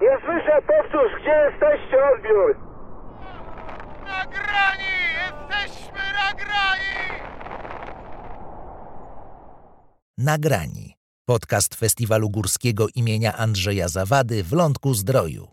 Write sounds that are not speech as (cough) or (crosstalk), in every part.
Nie słyszę, powtórz, gdzie jesteście, odbiór? Na grani! Jesteśmy na grani! Nagrani. Podcast Festiwalu Górskiego imienia Andrzeja Zawady w Lądku Zdroju.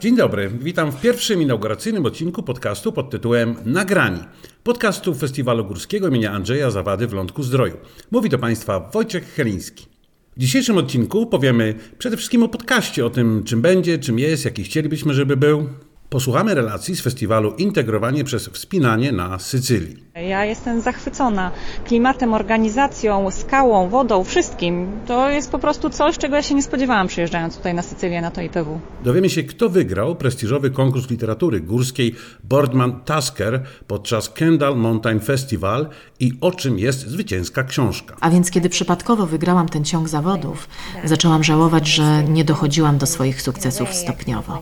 Dzień dobry, witam w pierwszym inauguracyjnym odcinku podcastu pod tytułem Nagrani. Podcastu Festiwalu Górskiego imienia Andrzeja Zawady w Lądku Zdroju. Mówi do Państwa Wojciech Heliński. W dzisiejszym odcinku powiemy przede wszystkim o podcaście, o tym czym będzie, czym jest, jaki chcielibyśmy, żeby był. Posłuchamy relacji z festiwalu Integrowanie przez wspinanie na Sycylii. Ja jestem zachwycona klimatem, organizacją, skałą, wodą, wszystkim. To jest po prostu coś, czego ja się nie spodziewałam przyjeżdżając tutaj na Sycylię, na to IPW. Dowiemy się, kto wygrał prestiżowy konkurs literatury górskiej Boardman Tasker podczas Kendall Mountain Festival i o czym jest zwycięska książka. A więc kiedy przypadkowo wygrałam ten ciąg zawodów, zaczęłam żałować, że nie dochodziłam do swoich sukcesów stopniowo.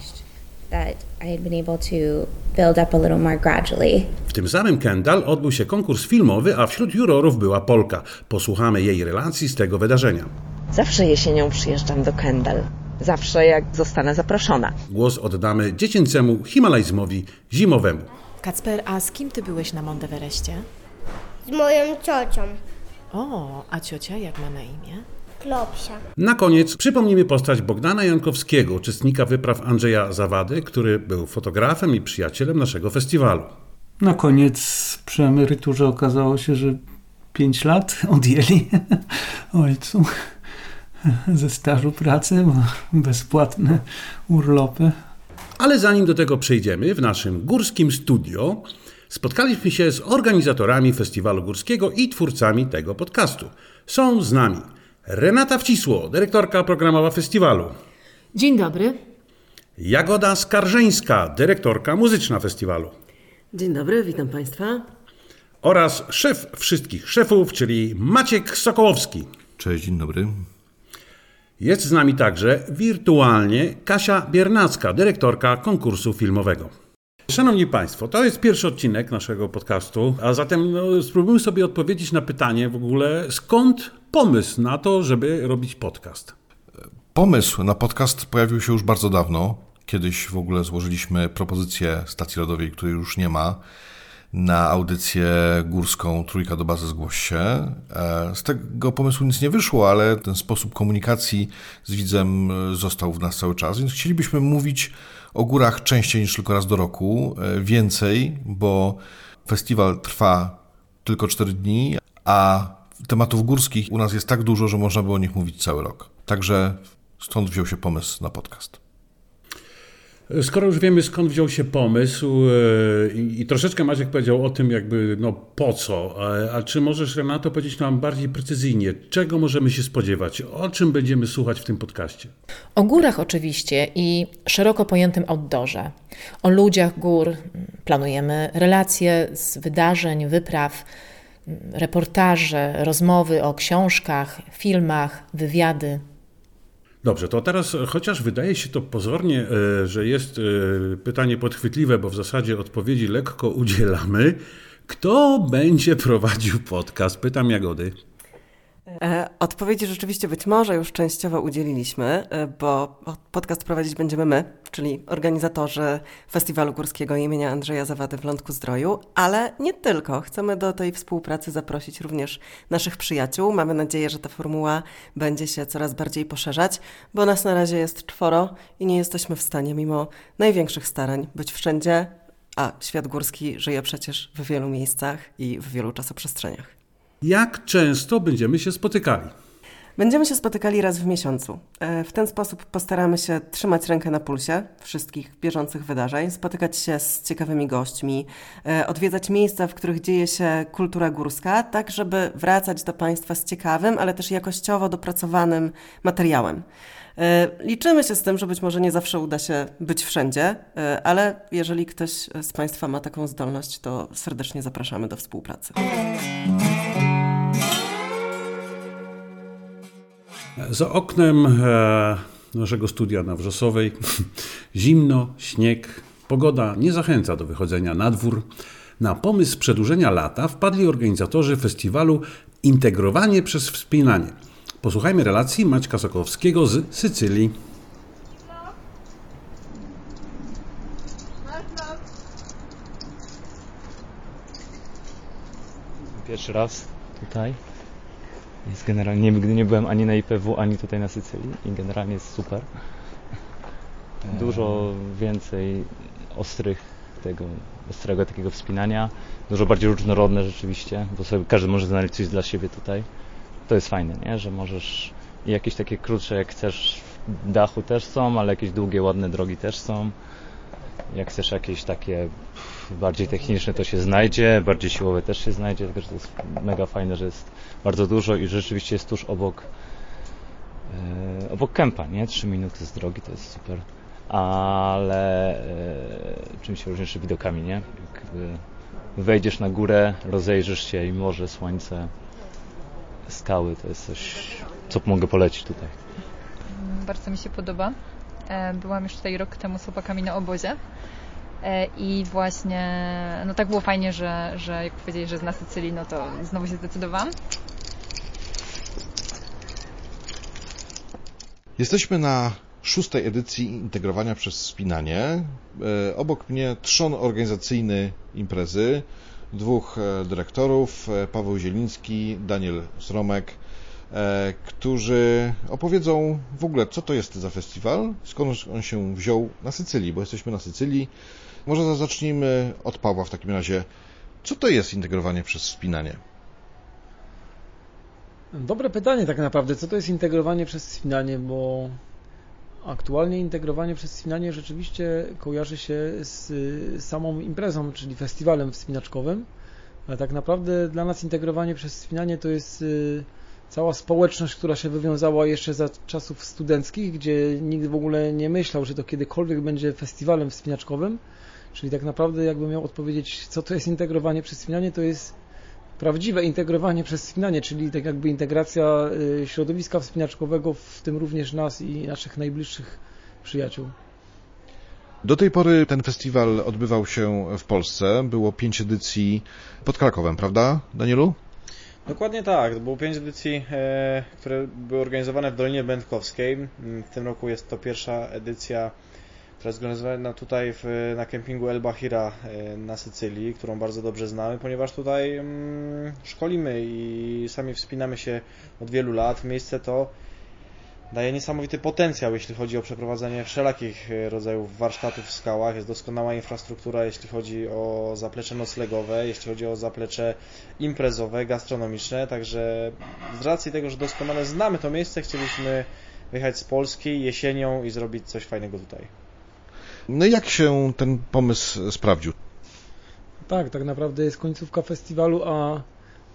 That I had been able to build up a little more gradually. W tym samym Kendall odbył się konkurs filmowy, a wśród jurorów była Polka. Posłuchamy jej relacji z tego wydarzenia. Zawsze jesienią przyjeżdżam do Kendall. Zawsze jak zostanę zaproszona. Głos oddamy dziecięcemu himalajzmowi zimowemu. Kacper, a z kim ty byłeś na Monteverestie? Z moją ciocią, O, a ciocia jak ma na imię? Klopsia. Na koniec przypomnimy postać Bogdana Jankowskiego, uczestnika wypraw Andrzeja Zawady, który był fotografem i przyjacielem naszego festiwalu. Na koniec przy emeryturze okazało się, że 5 lat odjęli (laughs) ojcu ze stażu pracy, bo bezpłatne urlopy. Ale zanim do tego przejdziemy, w naszym górskim studio spotkaliśmy się z organizatorami Festiwalu Górskiego i twórcami tego podcastu. Są z nami Renata Wcisło, dyrektorka programowa festiwalu, Dzień dobry. Jagoda Skarżeńska, dyrektorka muzyczna festiwalu Dzień dobry, witam Państwa. oraz szef wszystkich szefów, czyli Maciek Sokołowski. Cześć, dzień dobry. Jest z nami także wirtualnie Kasia Biernacka, dyrektorka konkursu filmowego. Szanowni Państwo, to jest pierwszy odcinek naszego podcastu, a zatem no, spróbujmy sobie odpowiedzieć na pytanie w ogóle, skąd pomysł na to, żeby robić podcast? Pomysł na podcast pojawił się już bardzo dawno. Kiedyś w ogóle złożyliśmy propozycję stacji radiowej, której już nie ma, na audycję górską Trójka do bazy zgłoś się. E, Z tego pomysłu nic nie wyszło, ale ten sposób komunikacji z widzem e, został w nas cały czas, więc chcielibyśmy mówić o górach częściej niż tylko raz do roku, e, więcej, bo festiwal trwa tylko 4 dni, a tematów górskich u nas jest tak dużo, że można by o nich mówić cały rok. Także stąd wziął się pomysł na podcast. Skoro już wiemy skąd wziął się pomysł e, i, i troszeczkę Maciek powiedział o tym jakby no po co, a, a czy możesz Renato powiedzieć nam bardziej precyzyjnie, czego możemy się spodziewać, o czym będziemy słuchać w tym podcaście? O górach oczywiście i szeroko pojętym outdoorze. O ludziach gór planujemy relacje z wydarzeń, wypraw, reportaże, rozmowy o książkach, filmach, wywiady. Dobrze, to teraz chociaż wydaje się to pozornie, e, że jest e, pytanie podchwytliwe, bo w zasadzie odpowiedzi lekko udzielamy. Kto będzie prowadził podcast? Pytam Jagody. E, Odpowiedzi rzeczywiście być może już częściowo udzieliliśmy, e, bo podcast prowadzić będziemy my, czyli organizatorzy Festiwalu Górskiego imienia Andrzeja Zawady w Lądku Zdroju, ale nie tylko. Chcemy do tej współpracy zaprosić również naszych przyjaciół. Mamy nadzieję, że ta formuła będzie się coraz bardziej poszerzać, bo nas na razie jest czworo i nie jesteśmy w stanie, mimo największych starań, być wszędzie, a świat górski żyje przecież w wielu miejscach i w wielu czasoprzestrzeniach. Jak często będziemy się spotykali? Będziemy się spotykali raz w miesiącu. E, W ten sposób postaramy się trzymać rękę na pulsie wszystkich bieżących wydarzeń, spotykać się z ciekawymi gośćmi, e, odwiedzać miejsca, w których dzieje się kultura górska, tak żeby wracać do Państwa z ciekawym, ale też jakościowo dopracowanym materiałem. E, Liczymy się z tym, że być może nie zawsze uda się być wszędzie, e, ale jeżeli ktoś z Państwa ma taką zdolność, to serdecznie zapraszamy do współpracy. Za oknem e, naszego studia na Wrzosowej (laughs) zimno, śnieg, pogoda nie zachęca do wychodzenia na dwór. Na pomysł przedłużenia lata wpadli organizatorzy festiwalu Integrowanie przez wspinanie. Posłuchajmy relacji Maćka Sokowskiego z Sycylii. Pierwszy raz tutaj. Jest generalnie nigdy nie byłem ani na IPW, ani tutaj na Sycylii i generalnie jest super. Dużo więcej ostrych tego, ostrego takiego wspinania, dużo bardziej różnorodne rzeczywiście, bo sobie każdy może znaleźć coś dla siebie tutaj. To jest fajne, nie? że możesz jakieś takie krótsze jak chcesz dachu też są, ale jakieś długie, ładne drogi też są. Jak chcesz jakieś takie bardziej techniczne to się znajdzie, bardziej siłowe też się znajdzie, tylko że to jest mega fajne, że jest bardzo dużo i rzeczywiście jest tuż obok e, obok kępa, nie? Trzy minuty z drogi to jest super. Ale e, czym się różni jeszcze widokami, nie? Jakby wejdziesz na górę, rozejrzysz się i morze, słońce, skały, to jest coś, co mogę polecić tutaj. Bardzo mi się podoba. E, byłam już tutaj rok temu z chłopakami na obozie. E, I właśnie, no tak było fajnie, że, że jak powiedzieli, że jest na Sycylii, no to znowu się zdecydowałam. Jesteśmy na szóstej edycji integrowania przez wspinanie. E, obok mnie trzon organizacyjny imprezy, dwóch e, dyrektorów, Paweł Zieliński, Daniel Sromek, którzy opowiedzą w ogóle, co to jest za festiwal, skąd on się wziął na Sycylii, bo jesteśmy na Sycylii. Może zacznijmy od Pawła w takim razie. Co to jest integrowanie przez wspinanie? Dobre pytanie tak naprawdę. Co to jest integrowanie przez wspinanie, bo aktualnie integrowanie przez wspinanie rzeczywiście kojarzy się z samą imprezą, czyli festiwalem wspinaczkowym, ale tak naprawdę dla nas integrowanie przez wspinanie to jest cała społeczność, która się wywiązała jeszcze za czasów studenckich, gdzie nikt w ogóle nie myślał, że to kiedykolwiek będzie festiwalem wspinaczkowym. Czyli tak naprawdę, jakbym miał odpowiedzieć, co to jest integrowanie przez wspinanie, to jest prawdziwe integrowanie przez wspinanie, czyli tak jakby integracja y, środowiska wspinaczkowego, w tym również nas i naszych najbliższych przyjaciół. Do tej pory ten festiwal odbywał się w Polsce. Było pięć edycji pod Krakowem, prawda, Danielu? Dokładnie tak. Było pięć edycji, e, które były organizowane w Dolinie Będkowskiej. W tym roku jest to pierwsza edycja która jest organizowana tutaj w, na kempingu El Bahira e, na Sycylii, którą bardzo dobrze znamy, ponieważ tutaj mm, szkolimy i sami wspinamy się od wielu lat. Miejsce to daje niesamowity potencjał, jeśli chodzi o przeprowadzenie wszelakich e, rodzajów warsztatów w skałach. Jest doskonała infrastruktura, jeśli chodzi o zaplecze noclegowe, jeśli chodzi o zaplecze imprezowe, gastronomiczne. Także z racji tego, że doskonale znamy to miejsce, chcieliśmy wyjechać z Polski jesienią i zrobić coś fajnego tutaj. No jak się ten pomysł sprawdził? Tak, tak naprawdę jest końcówka festiwalu, a,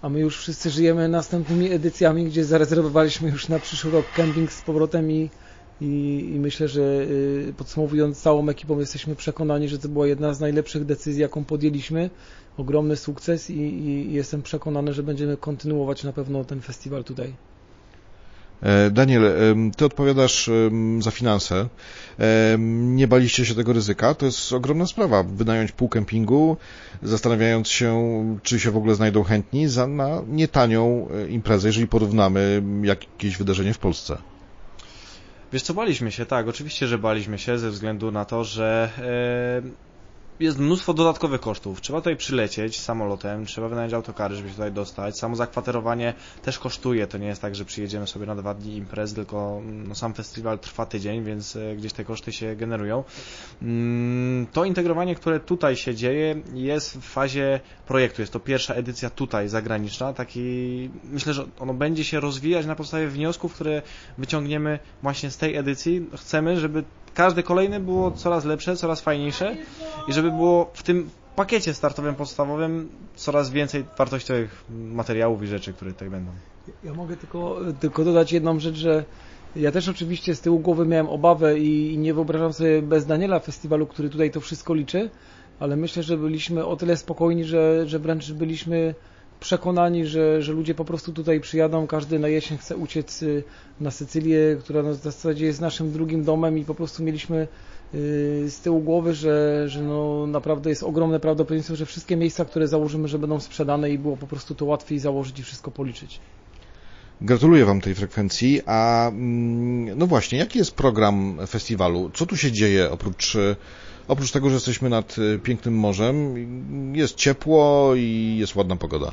a my już wszyscy żyjemy następnymi edycjami, gdzie zarezerwowaliśmy już na przyszły rok camping z powrotem i, i, i myślę, że y, podsumowując całą ekipą jesteśmy przekonani, że to była jedna z najlepszych decyzji, jaką podjęliśmy. Ogromny sukces i, i jestem przekonany, że będziemy kontynuować na pewno ten festiwal tutaj. E, Daniel, ty odpowiadasz za finanse. Nie baliście się tego ryzyka? To jest ogromna sprawa. Wynająć pół kempingu, zastanawiając się, czy się w ogóle znajdą chętni za na nietanią e, imprezę, jeżeli porównamy jakieś wydarzenie w Polsce. Wiesz co, baliśmy się, tak, oczywiście, że baliśmy się ze względu na to, że jest mnóstwo dodatkowych kosztów. Trzeba tutaj przylecieć samolotem, trzeba wynająć autokary, żeby się tutaj dostać. Samo zakwaterowanie też kosztuje. To nie jest tak, że przyjedziemy sobie na dwa dni imprez, tylko no, sam festiwal trwa tydzień, więc e, gdzieś te koszty się generują. Mm, to integrowanie, które tutaj się dzieje, jest w fazie projektu. Jest to pierwsza edycja tutaj zagraniczna. Taki, myślę, że ono będzie się rozwijać na podstawie wniosków, które wyciągniemy właśnie z tej edycji. Chcemy, żeby każde kolejne było coraz lepsze, coraz fajniejsze i żeby było w tym pakiecie startowym podstawowym coraz więcej wartościowych materiałów i rzeczy, które tutaj będą. Ja mogę tylko, tylko dodać jedną rzecz, że ja też oczywiście z tyłu głowy miałem obawę i, i nie wyobrażam sobie bez Daniela festiwalu, który tutaj to wszystko liczy, ale myślę, że byliśmy o tyle spokojni, że, że wręcz byliśmy przekonani, że, że ludzie po prostu tutaj przyjadą, każdy na jesień chce uciec y, na Sycylię, która w zasadzie jest naszym drugim domem i po prostu mieliśmy y, z tyłu głowy, że, że no naprawdę jest ogromne prawdopodobieństwo, że wszystkie miejsca, które założymy, że będą sprzedane i było po prostu to łatwiej założyć i wszystko policzyć. Gratuluję Wam tej frekwencji, a mm, no właśnie, jaki jest program festiwalu? Co tu się dzieje oprócz, oprócz tego, że jesteśmy nad pięknym morzem? Jest ciepło i jest ładna pogoda.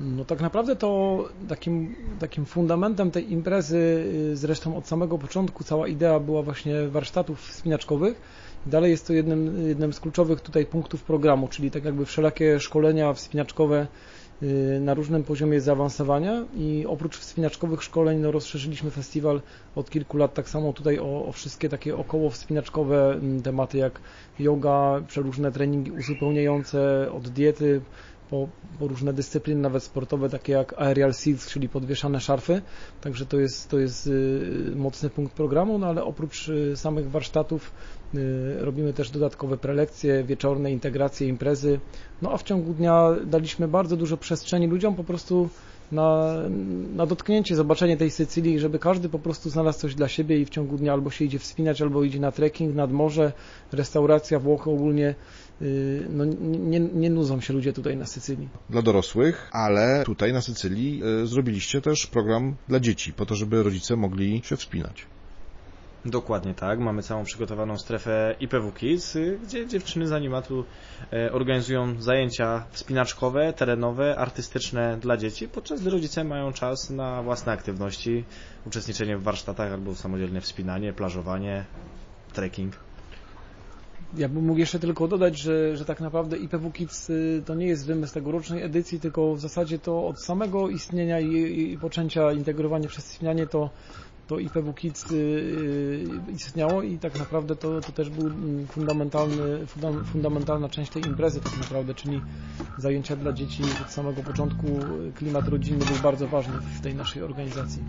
No tak naprawdę to takim, takim fundamentem tej imprezy, y, zresztą od samego początku cała idea była właśnie warsztatów wspinaczkowych. Dalej jest to jednym, jednym z kluczowych tutaj punktów programu, czyli tak jakby wszelakie szkolenia wspinaczkowe y, na różnym poziomie zaawansowania i oprócz wspinaczkowych szkoleń no, rozszerzyliśmy festiwal od kilku lat tak samo tutaj o, o wszystkie takie około wspinaczkowe mm, tematy jak yoga, przeróżne treningi uzupełniające od diety, po, po, różne dyscypliny, nawet sportowe, takie jak aerial seats, czyli podwieszane szarfy. Także to jest, to jest y, mocny punkt programu, no ale oprócz y, samych warsztatów y, robimy też dodatkowe prelekcje, wieczorne integracje, imprezy. No a w ciągu dnia daliśmy bardzo dużo przestrzeni ludziom po prostu na, na dotknięcie, zobaczenie tej Sycylii, żeby każdy po prostu znalazł coś dla siebie i w ciągu dnia albo się idzie wspinać, albo idzie na trekking nad morze, restauracja, Włochy ogólnie no, nie, nie nudzą się ludzie tutaj na Sycylii. Dla dorosłych, ale tutaj na Sycylii y, zrobiliście też program dla dzieci, po to, żeby rodzice mogli się wspinać. Dokładnie tak. Mamy całą przygotowaną strefę IPW Kids, y, gdzie dziewczyny z animatu organizują zajęcia wspinaczkowe, terenowe, artystyczne dla dzieci, podczas gdy rodzice mają czas na własne aktywności, uczestniczenie w warsztatach albo samodzielne wspinanie, plażowanie, trekking. Ja bym mógł jeszcze tylko dodać, że, że tak naprawdę IPW Kids to nie jest wymysł tegorocznej edycji, tylko w zasadzie to od samego istnienia i, i poczęcia integrowania przez wspinanie to, to IPW Kids y, istniało i tak naprawdę to, to też był mm, fundamentalny, fundamentalna część tej imprezy tak naprawdę, czyli zajęcia dla dzieci od samego początku. Klimat rodzinny był bardzo ważny w tej naszej organizacji.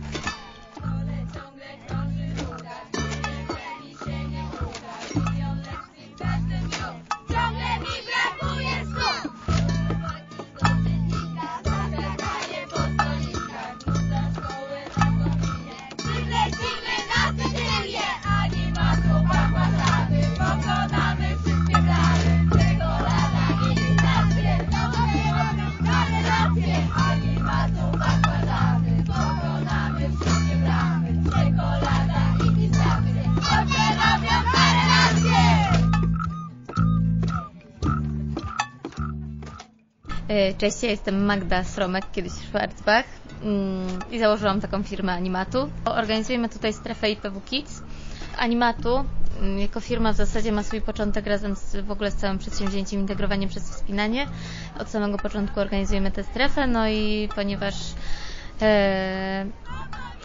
Cześć, ja jestem Magda Sromek, kiedyś Schwarzbach mm, i założyłam taką firmę Animatu. Organizujemy tutaj strefę IPW Kids. Animatu mm, jako firma w zasadzie ma swój początek razem z, w ogóle z całym przedsięwzięciem integrowaniem przez wspinanie. Od samego początku organizujemy tę strefę, no i ponieważ e,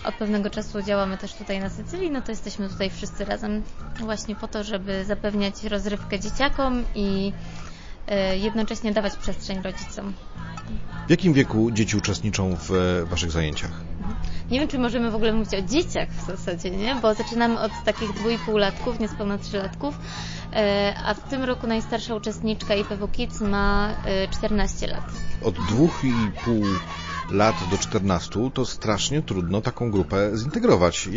od pewnego czasu działamy też tutaj na Sycylii, no to jesteśmy tutaj wszyscy razem właśnie po to, żeby zapewniać rozrywkę dzieciakom i E, jednocześnie dawać przestrzeń rodzicom. W jakim wieku dzieci uczestniczą w e, Waszych zajęciach? Nie wiem, czy możemy w ogóle mówić o dzieciach w zasadzie, nie? bo zaczynamy od takich dwójpół latków, niespełna trzylatków, e, a w tym roku najstarsza uczestniczka IPW Kids ma 14 lat. Od dwóch i pół lat do 14 to strasznie trudno taką grupę zintegrować.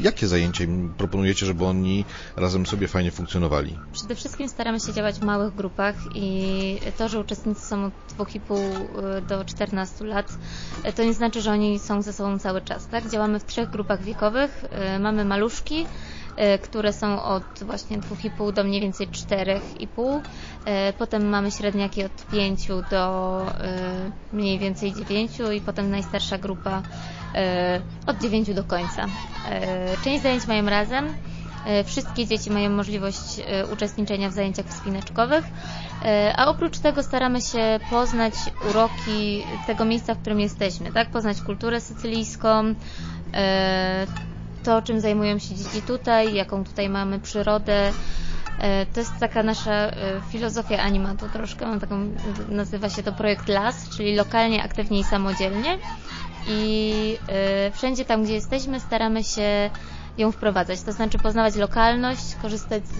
Jakie zajęcia im proponujecie, żeby oni razem sobie fajnie funkcjonowali? Przede wszystkim staramy się działać w małych grupach i to, że uczestnicy są od 2,5 y, do 14 lat, y, to nie znaczy, że oni są ze sobą cały czas. Tak? Działamy w trzech grupach wiekowych. Mamy maluszki, E, które są od właśnie 2,5 do mniej więcej 4,5. E, potem mamy średniaki od 5 do e, mniej więcej 9 i potem najstarsza grupa od 9 do końca. Część zajęć mają razem. Wszystkie dzieci mają możliwość uczestniczenia w zajęciach wspinaczkowych, a oprócz tego staramy się poznać uroki tego miejsca, w którym jesteśmy, tak? Poznać kulturę sycylijską, to, czym zajmują się dzieci tutaj, jaką tutaj mamy przyrodę. E, to jest taka nasza e, filozofia animatu troszkę, mam taką, nazywa się to projekt LAS, czyli lokalnie, aktywnie i samodzielnie. I e, wszędzie tam, gdzie jesteśmy, staramy się ją wprowadzać, to znaczy poznawać lokalność, korzystać z,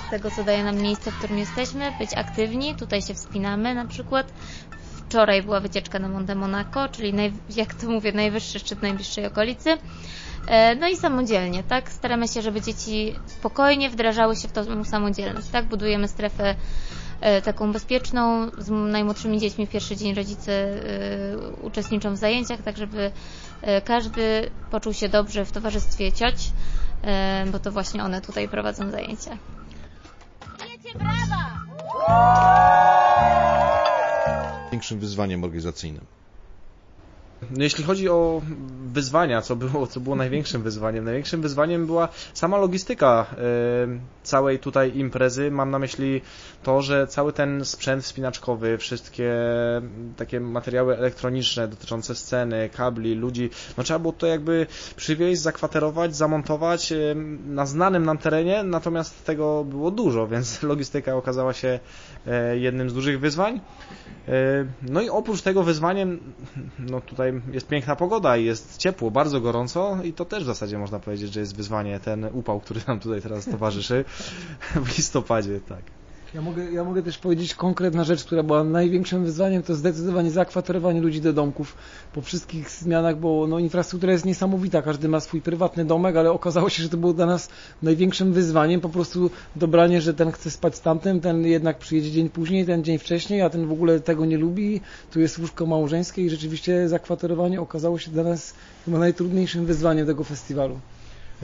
z tego, co daje nam miejsce, w którym jesteśmy, być aktywni, tutaj się wspinamy na przykład. Wczoraj była wycieczka na Monte Monaco, czyli naj, jak to mówię, najwyższy szczyt najbliższej okolicy. E, no i samodzielnie, tak? Staramy się, żeby dzieci spokojnie wdrażały się w tą samodzielność, tak? Budujemy strefę taką bezpieczną. Z najmłodszymi dziećmi w pierwszy dzień rodzice uczestniczą w zajęciach, tak żeby każdy poczuł się dobrze w towarzystwie cioć, bo to właśnie one tutaj prowadzą zajęcia. Większym wyzwaniem organizacyjnym. No jeśli chodzi o wyzwania, co było, co było największym wyzwaniem, największym wyzwaniem była sama logistyka y, całej tutaj imprezy. Mam na myśli to, że cały ten sprzęt wspinaczkowy, wszystkie takie materiały elektroniczne dotyczące sceny, kabli, ludzi, no trzeba było to jakby przywieźć, zakwaterować, zamontować y, na znanym nam terenie, natomiast tego było dużo, więc (laughs) logistyka okazała się y, jednym z dużych wyzwań. No i oprócz tego wyzwaniem, no tutaj jest piękna pogoda i jest ciepło, bardzo gorąco i to też w zasadzie można powiedzieć, że jest wyzwanie, ten upał, który nam tutaj teraz towarzyszy w listopadzie, tak. Ja mogę, ja mogę też powiedzieć konkretna rzecz, która była największym wyzwaniem, to zdecydowanie zakwaterowanie ludzi do domków. Po wszystkich zmianach, bo no, infrastruktura jest niesamowita, każdy ma swój prywatny domek, ale okazało się, że to było dla nas największym wyzwaniem, po prostu dobranie, że ten chce spać z tamtym, ten jednak przyjedzie dzień później, ten dzień wcześniej, a ten w ogóle tego nie lubi, tu jest łóżko małżeńskie i rzeczywiście zakwaterowanie okazało się dla nas chyba najtrudniejszym wyzwaniem tego festiwalu.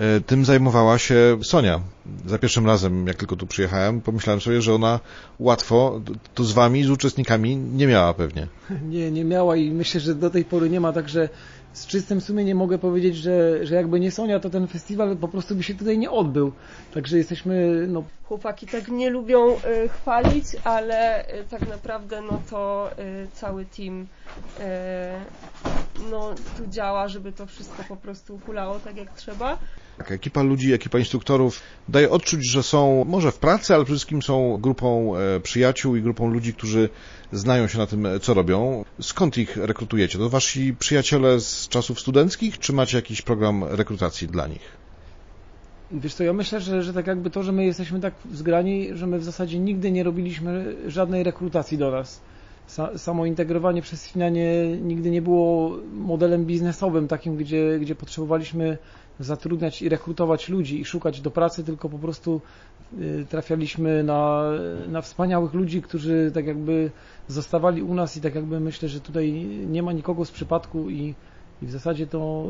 E, tym zajmowała się Sonia. Za pierwszym razem, jak tylko tu przyjechałem, pomyślałem sobie, że ona łatwo tu z wami, z uczestnikami nie miała pewnie. (laughs) Nie, nie miała i myślę, że do tej pory nie ma, także z czystym sumieniem mogę powiedzieć, że, że jakby nie Sonia, to ten festiwal po prostu by się tutaj nie odbył. Także jesteśmy, no... Chłopaki tak nie lubią y, chwalić, ale y, tak naprawdę no to y, cały team no, tu działa, żeby to wszystko po prostu hulało tak jak trzeba. Tak, ekipa ludzi, ekipa instruktorów daje odczuć, że są może w pracy, ale przede wszystkim są grupą przyjaciół i grupą ludzi, którzy znają się na tym, co robią. Skąd ich rekrutujecie? To wasi przyjaciele z czasów studenckich, czy macie jakiś program rekrutacji dla nich? Wiesz co, ja myślę, że, że tak jakby to, że my jesteśmy tak zgrani, że my w zasadzie nigdy nie robiliśmy żadnej rekrutacji do nas. samo integrowanie przez Finanie nigdy nie było modelem biznesowym takim, gdzie, gdzie potrzebowaliśmy zatrudniać i rekrutować ludzi i szukać do pracy, tylko po prostu y, trafialiśmy na, na wspaniałych ludzi, którzy tak jakby zostawali u nas i tak jakby myślę, że tutaj nie ma nikogo z przypadku i, i w zasadzie to,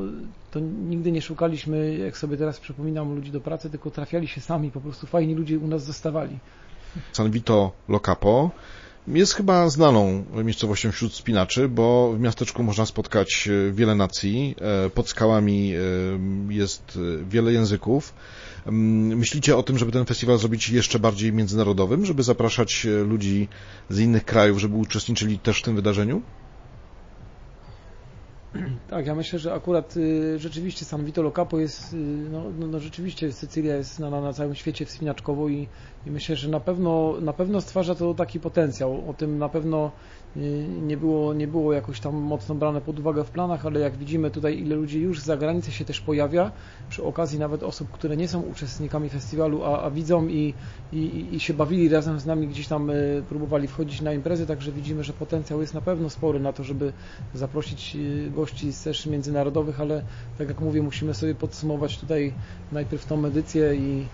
to nigdy nie szukaliśmy, jak sobie teraz przypominam, ludzi do pracy, tylko trafiali się sami, po prostu fajni ludzie u nas zostawali. San Vito Locapo jest chyba znaną miejscowością wśród spinaczy, bo w miasteczku można spotkać e, wiele nacji, e, pod skałami e, jest wiele języków. Mm, myślicie o tym, żeby ten festiwal zrobić jeszcze bardziej międzynarodowym, żeby zapraszać ludzi z innych krajów, żeby uczestniczyli też w tym wydarzeniu? (clears throat) Tak, ja myślę, że akurat y, rzeczywiście San Vito Lo Capo jest, y, no, no, no, rzeczywiście Sycylia jest na, na całym świecie wspinaczkowo i, i myślę, że na pewno, na pewno stwarza to taki potencjał. O tym na pewno y, nie było, nie było jakoś tam mocno brane pod uwagę w planach, ale jak widzimy tutaj, ile ludzi już z zagranicy się też pojawia, przy okazji nawet osób, które nie są uczestnikami festiwalu, a, a widzą i, i, i się bawili razem z nami, gdzieś tam próbowali wchodzić na imprezy, także widzimy, że potencjał jest na pewno spory na to, żeby zaprosić gości też międzynarodowych, ale tak jak mówię, musimy sobie podsumować tutaj najpierw tą edycję i,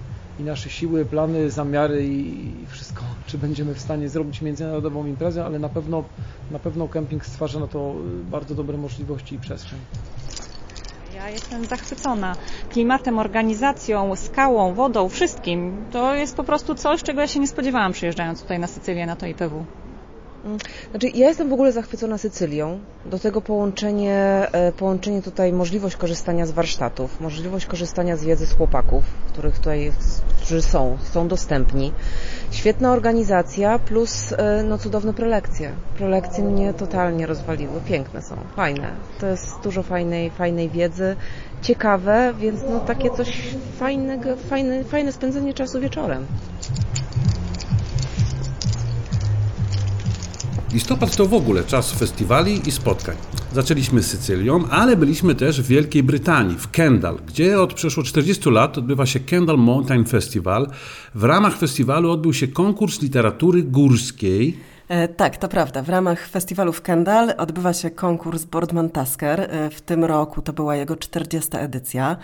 i nasze siły, plany, zamiary i, wszystko, czy będziemy w stanie zrobić międzynarodową imprezę, ale na pewno, na pewno kemping stwarza na to bardzo dobre możliwości i przestrzeń. Ja jestem zachwycona klimatem, organizacją, skałą, wodą, wszystkim. To jest po prostu coś, czego ja się nie spodziewałam przyjeżdżając tutaj na Sycylię, na to IPW. Znaczy, ja jestem w ogóle zachwycona Sycylią. Do tego połączenie, e, połączenie tutaj, możliwość korzystania z warsztatów, możliwość korzystania z wiedzy z chłopaków, których tutaj, którzy są, są dostępni. Świetna organizacja plus e, no, cudowne prelekcje. Prelekcje mnie totalnie rozwaliły. Piękne są, fajne. To jest dużo fajnej, fajnej wiedzy, ciekawe, więc no, takie coś fajnego, fajne, fajne spędzenie czasu wieczorem. Listopad to w ogóle czas festiwali i spotkań. Zaczęliśmy z Sycylią, ale byliśmy też w Wielkiej Brytanii, w Kendal, gdzie od przeszło 40 lat odbywa się Kendal Mountain Festival. W ramach festiwalu odbył się konkurs literatury górskiej. E, tak, to prawda. W ramach festiwalu w Kendall odbywa się konkurs Boardman Tasker. E, w tym roku to była jego 40. edycja.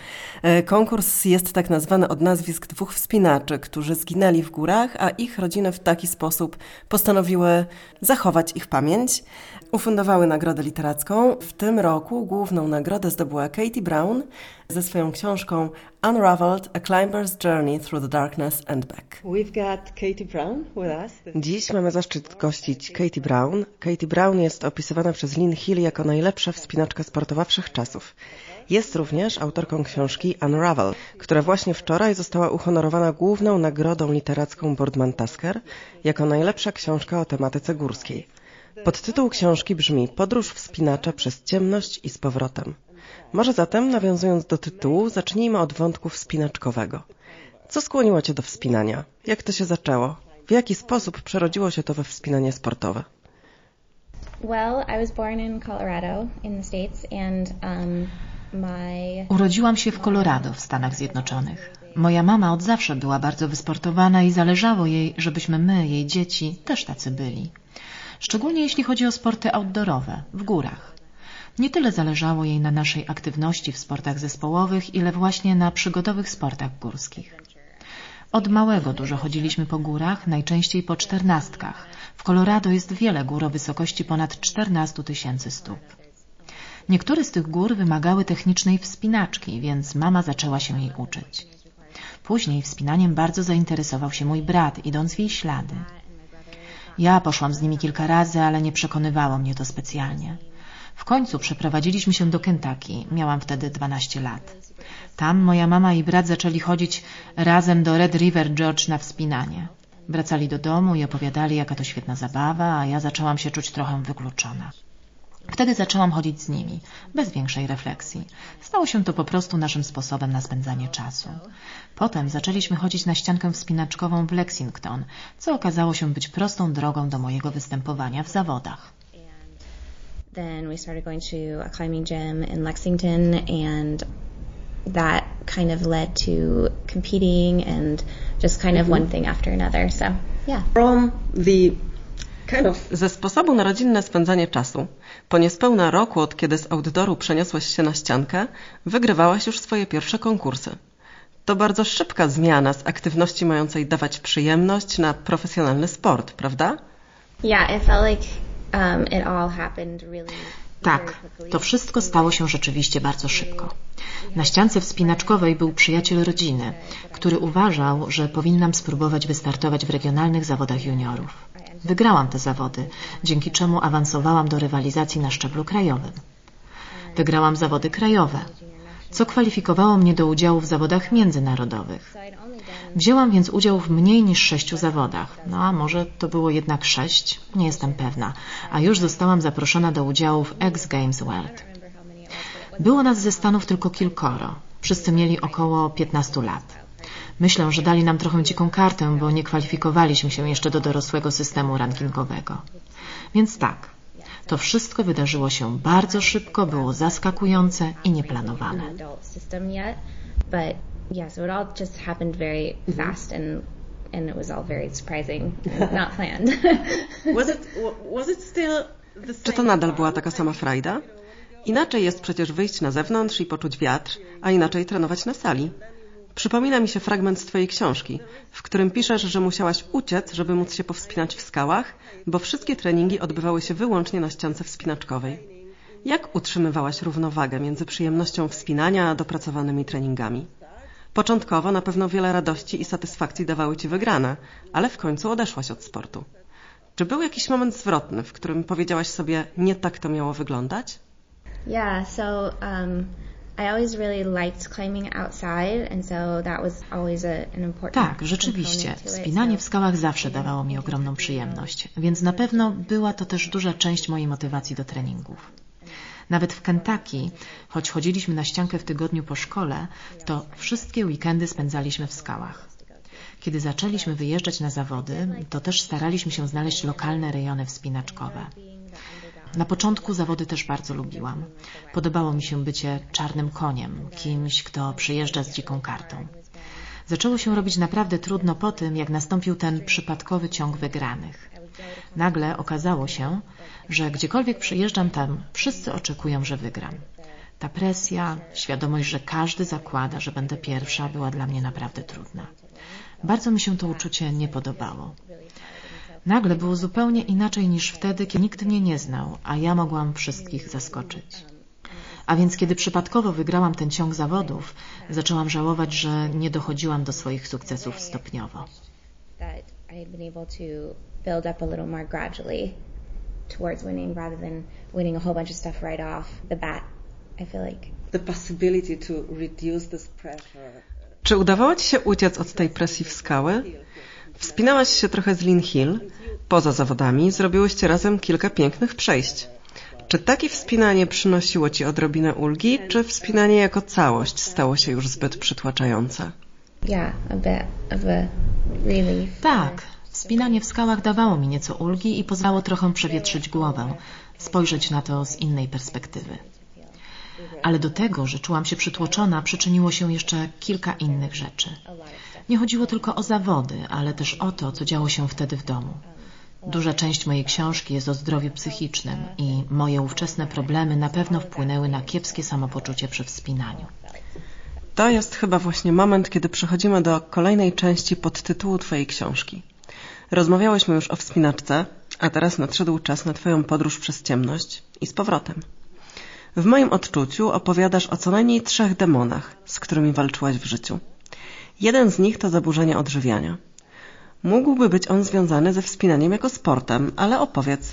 E, konkurs jest tak nazwany od nazwisk dwóch wspinaczy, którzy zginęli w górach, a ich rodziny w taki sposób postanowiły zachować ich pamięć. Ufundowały nagrodę literacką. W tym roku główną nagrodę zdobyła Katie Brown ze swoją książką Unraveled: A Climber's Journey Through the Darkness and Back. We've got Katie Brown with us. Dziś mamy zaszczyt gościć Katie Brown. Katie Brown jest opisywana przez Lynn Hill jako najlepsza wspinaczka sportowa wszechczasów. Jest również autorką książki Unravel, która właśnie wczoraj została uhonorowana główną nagrodą literacką Boardman Tasker jako najlepsza książka o tematyce górskiej. Podtytuł książki brzmi Podróż wspinacza przez ciemność i z powrotem. Może zatem, nawiązując do tytułu, zacznijmy od wątku wspinaczkowego. Co skłoniło Cię do wspinania? Jak to się zaczęło? W jaki sposób przerodziło się to we wspinanie sportowe? Um, Urodziłam się w Colorado w Stanach Zjednoczonych. Moja mama od zawsze była bardzo wysportowana i zależało jej, żebyśmy my, jej dzieci, też tacy byli. Szczególnie jeśli chodzi o sporty outdoorowe, w górach. Nie tyle zależało jej na naszej aktywności w sportach zespołowych, ile właśnie na przygodowych sportach górskich. Od małego dużo chodziliśmy po górach, najczęściej po czternastkach. W Colorado jest wiele gór o wysokości ponad 14 tysięcy stóp. Niektóre z tych gór wymagały technicznej wspinaczki, więc mama zaczęła się jej uczyć. Później wspinaniem bardzo zainteresował się mój brat, idąc w jej ślady. Ja poszłam z nimi kilka razy, ale nie przekonywało mnie to specjalnie. W końcu przeprowadziliśmy się do Kentucky. Miałam wtedy 12 lat. Tam moja mama i brat zaczęli chodzić razem do Red River George na wspinanie. Wracali do domu i opowiadali, jaka to świetna zabawa, a ja zaczęłam się czuć trochę wykluczona. Wtedy zaczęłam chodzić z nimi, bez większej refleksji. Stało się to po prostu naszym sposobem na spędzanie czasu. Potem zaczęliśmy chodzić na ściankę wspinaczkową w Lexington, co okazało się być prostą drogą do mojego występowania w zawodach. Then we started going to a climbing gym in Lexington and that kind of led to competing and just kind of one thing after another. So, yeah. From the kind of... Ze sposobu na rodzinne spędzanie czasu, po niespełna roku od kiedy z outdooru przeniosłaś się na ściankę, wygrywałaś już swoje pierwsze konkursy. To bardzo szybka zmiana z aktywności mającej dawać przyjemność na profesjonalny sport, prawda? Yeah, it felt like um, Tak, to wszystko stało się rzeczywiście bardzo szybko. Na ściance wspinaczkowej był przyjaciel rodziny, który uważał, że powinnam spróbować wystartować w regionalnych zawodach juniorów. Wygrałam te zawody, dzięki czemu awansowałam do rywalizacji na szczeblu krajowym. Wygrałam zawody krajowe, co kwalifikowało mnie do udziału w zawodach międzynarodowych. Wzięłam więc udział w mniej niż sześciu zawodach, no a może to było jednak sześć, nie jestem pewna, a już zostałam zaproszona do udziału w X Games World. Było nas ze Stanów tylko kilkoro, wszyscy mieli około 15 lat. Myślę, że dali nam trochę dziką kartę, bo nie kwalifikowaliśmy się jeszcze do dorosłego systemu rankingowego. Więc tak, to wszystko wydarzyło się bardzo szybko, było zaskakujące i nieplanowane. Yeah, so it all just happened very fast and and it was all very surprising, (laughs) not planned. (laughs) was it was it still the same Czy to nadal była taka sama frajda? Inaczej jest przecież wyjść na zewnątrz i poczuć wiatr, a inaczej trenować na sali. Przypomina mi się fragment z Twojej książki, w którym piszesz, że musiałaś uciec, żeby móc się powspinać w skałach, bo wszystkie treningi odbywały się wyłącznie na ściance wspinaczkowej. Jak utrzymywałaś równowagę między przyjemnością wspinania a dopracowanymi treningami? Początkowo na pewno wiele radości i satysfakcji dawały Ci wygrane, ale w końcu odeszłaś od sportu. Czy był jakiś moment zwrotny, w którym powiedziałaś sobie, nie tak to miało wyglądać? Yeah, so um, I always really liked climbing outside and so that was always a, an important Tak, rzeczywiście. Wspinanie w skałach zawsze dawało mi ogromną przyjemność, więc na pewno była to też duża część mojej motywacji do treningów. Nawet w Kentucky, choć chodziliśmy na ściankę w tygodniu po szkole, to wszystkie weekendy spędzaliśmy w skałach. Kiedy zaczęliśmy wyjeżdżać na zawody, to też staraliśmy się znaleźć lokalne rejony wspinaczkowe. Na początku zawody też bardzo lubiłam. Podobało mi się bycie czarnym koniem, kimś, kto przyjeżdża z dziką kartą. Zaczęło się robić naprawdę trudno po tym, jak nastąpił ten przypadkowy ciąg wygranych. Nagle okazało się, że gdziekolwiek przyjeżdżam tam, wszyscy oczekują, że wygram. Ta presja, świadomość, że każdy zakłada, że będę pierwsza, była dla mnie naprawdę trudna. Bardzo mi się to uczucie nie podobało. Nagle było zupełnie inaczej niż wtedy, kiedy nikt mnie nie znał, a ja mogłam wszystkich zaskoczyć. A więc kiedy przypadkowo wygrałam ten ciąg zawodów, zaczęłam żałować, że nie dochodziłam do swoich sukcesów stopniowo. Build up a little more gradually towards winning rather than winning a whole bunch of stuff right off the bat. I feel like The possibility to reduce this pressure. Czy udawało Ci się uciec od tej presji w skały? Wspinałaś się trochę z Lin Hill. Poza zawodami zrobiłyście razem kilka pięknych przejść. Czy takie wspinanie przynosiło Ci odrobinę ulgi, czy wspinanie jako całość stało się już zbyt przytłaczające? yeah, a bit of a relief. Tak, wspinanie w skałach dawało mi nieco ulgi i pozwalało trochę przewietrzyć głowę, spojrzeć na to z innej perspektywy. Ale do tego, że czułam się przytłoczona, przyczyniło się jeszcze kilka innych rzeczy. Nie chodziło tylko o zawody, ale też o to, co działo się wtedy w domu. Duża część mojej książki jest o zdrowiu psychicznym i moje ówczesne problemy na pewno wpłynęły na kiepskie samopoczucie przy wspinaniu. To jest chyba właśnie moment, kiedy przechodzimy do kolejnej części podtytułu Twojej książki. Rozmawiałyśmy już o wspinaczce, a teraz nadszedł czas na Twoją podróż przez ciemność i z powrotem. W moim odczuciu opowiadasz o co najmniej trzech demonach, z którymi walczyłaś w życiu. Jeden z nich to zaburzenie odżywiania. Mógłby być on związany ze wspinaniem jako sportem, ale opowiedz,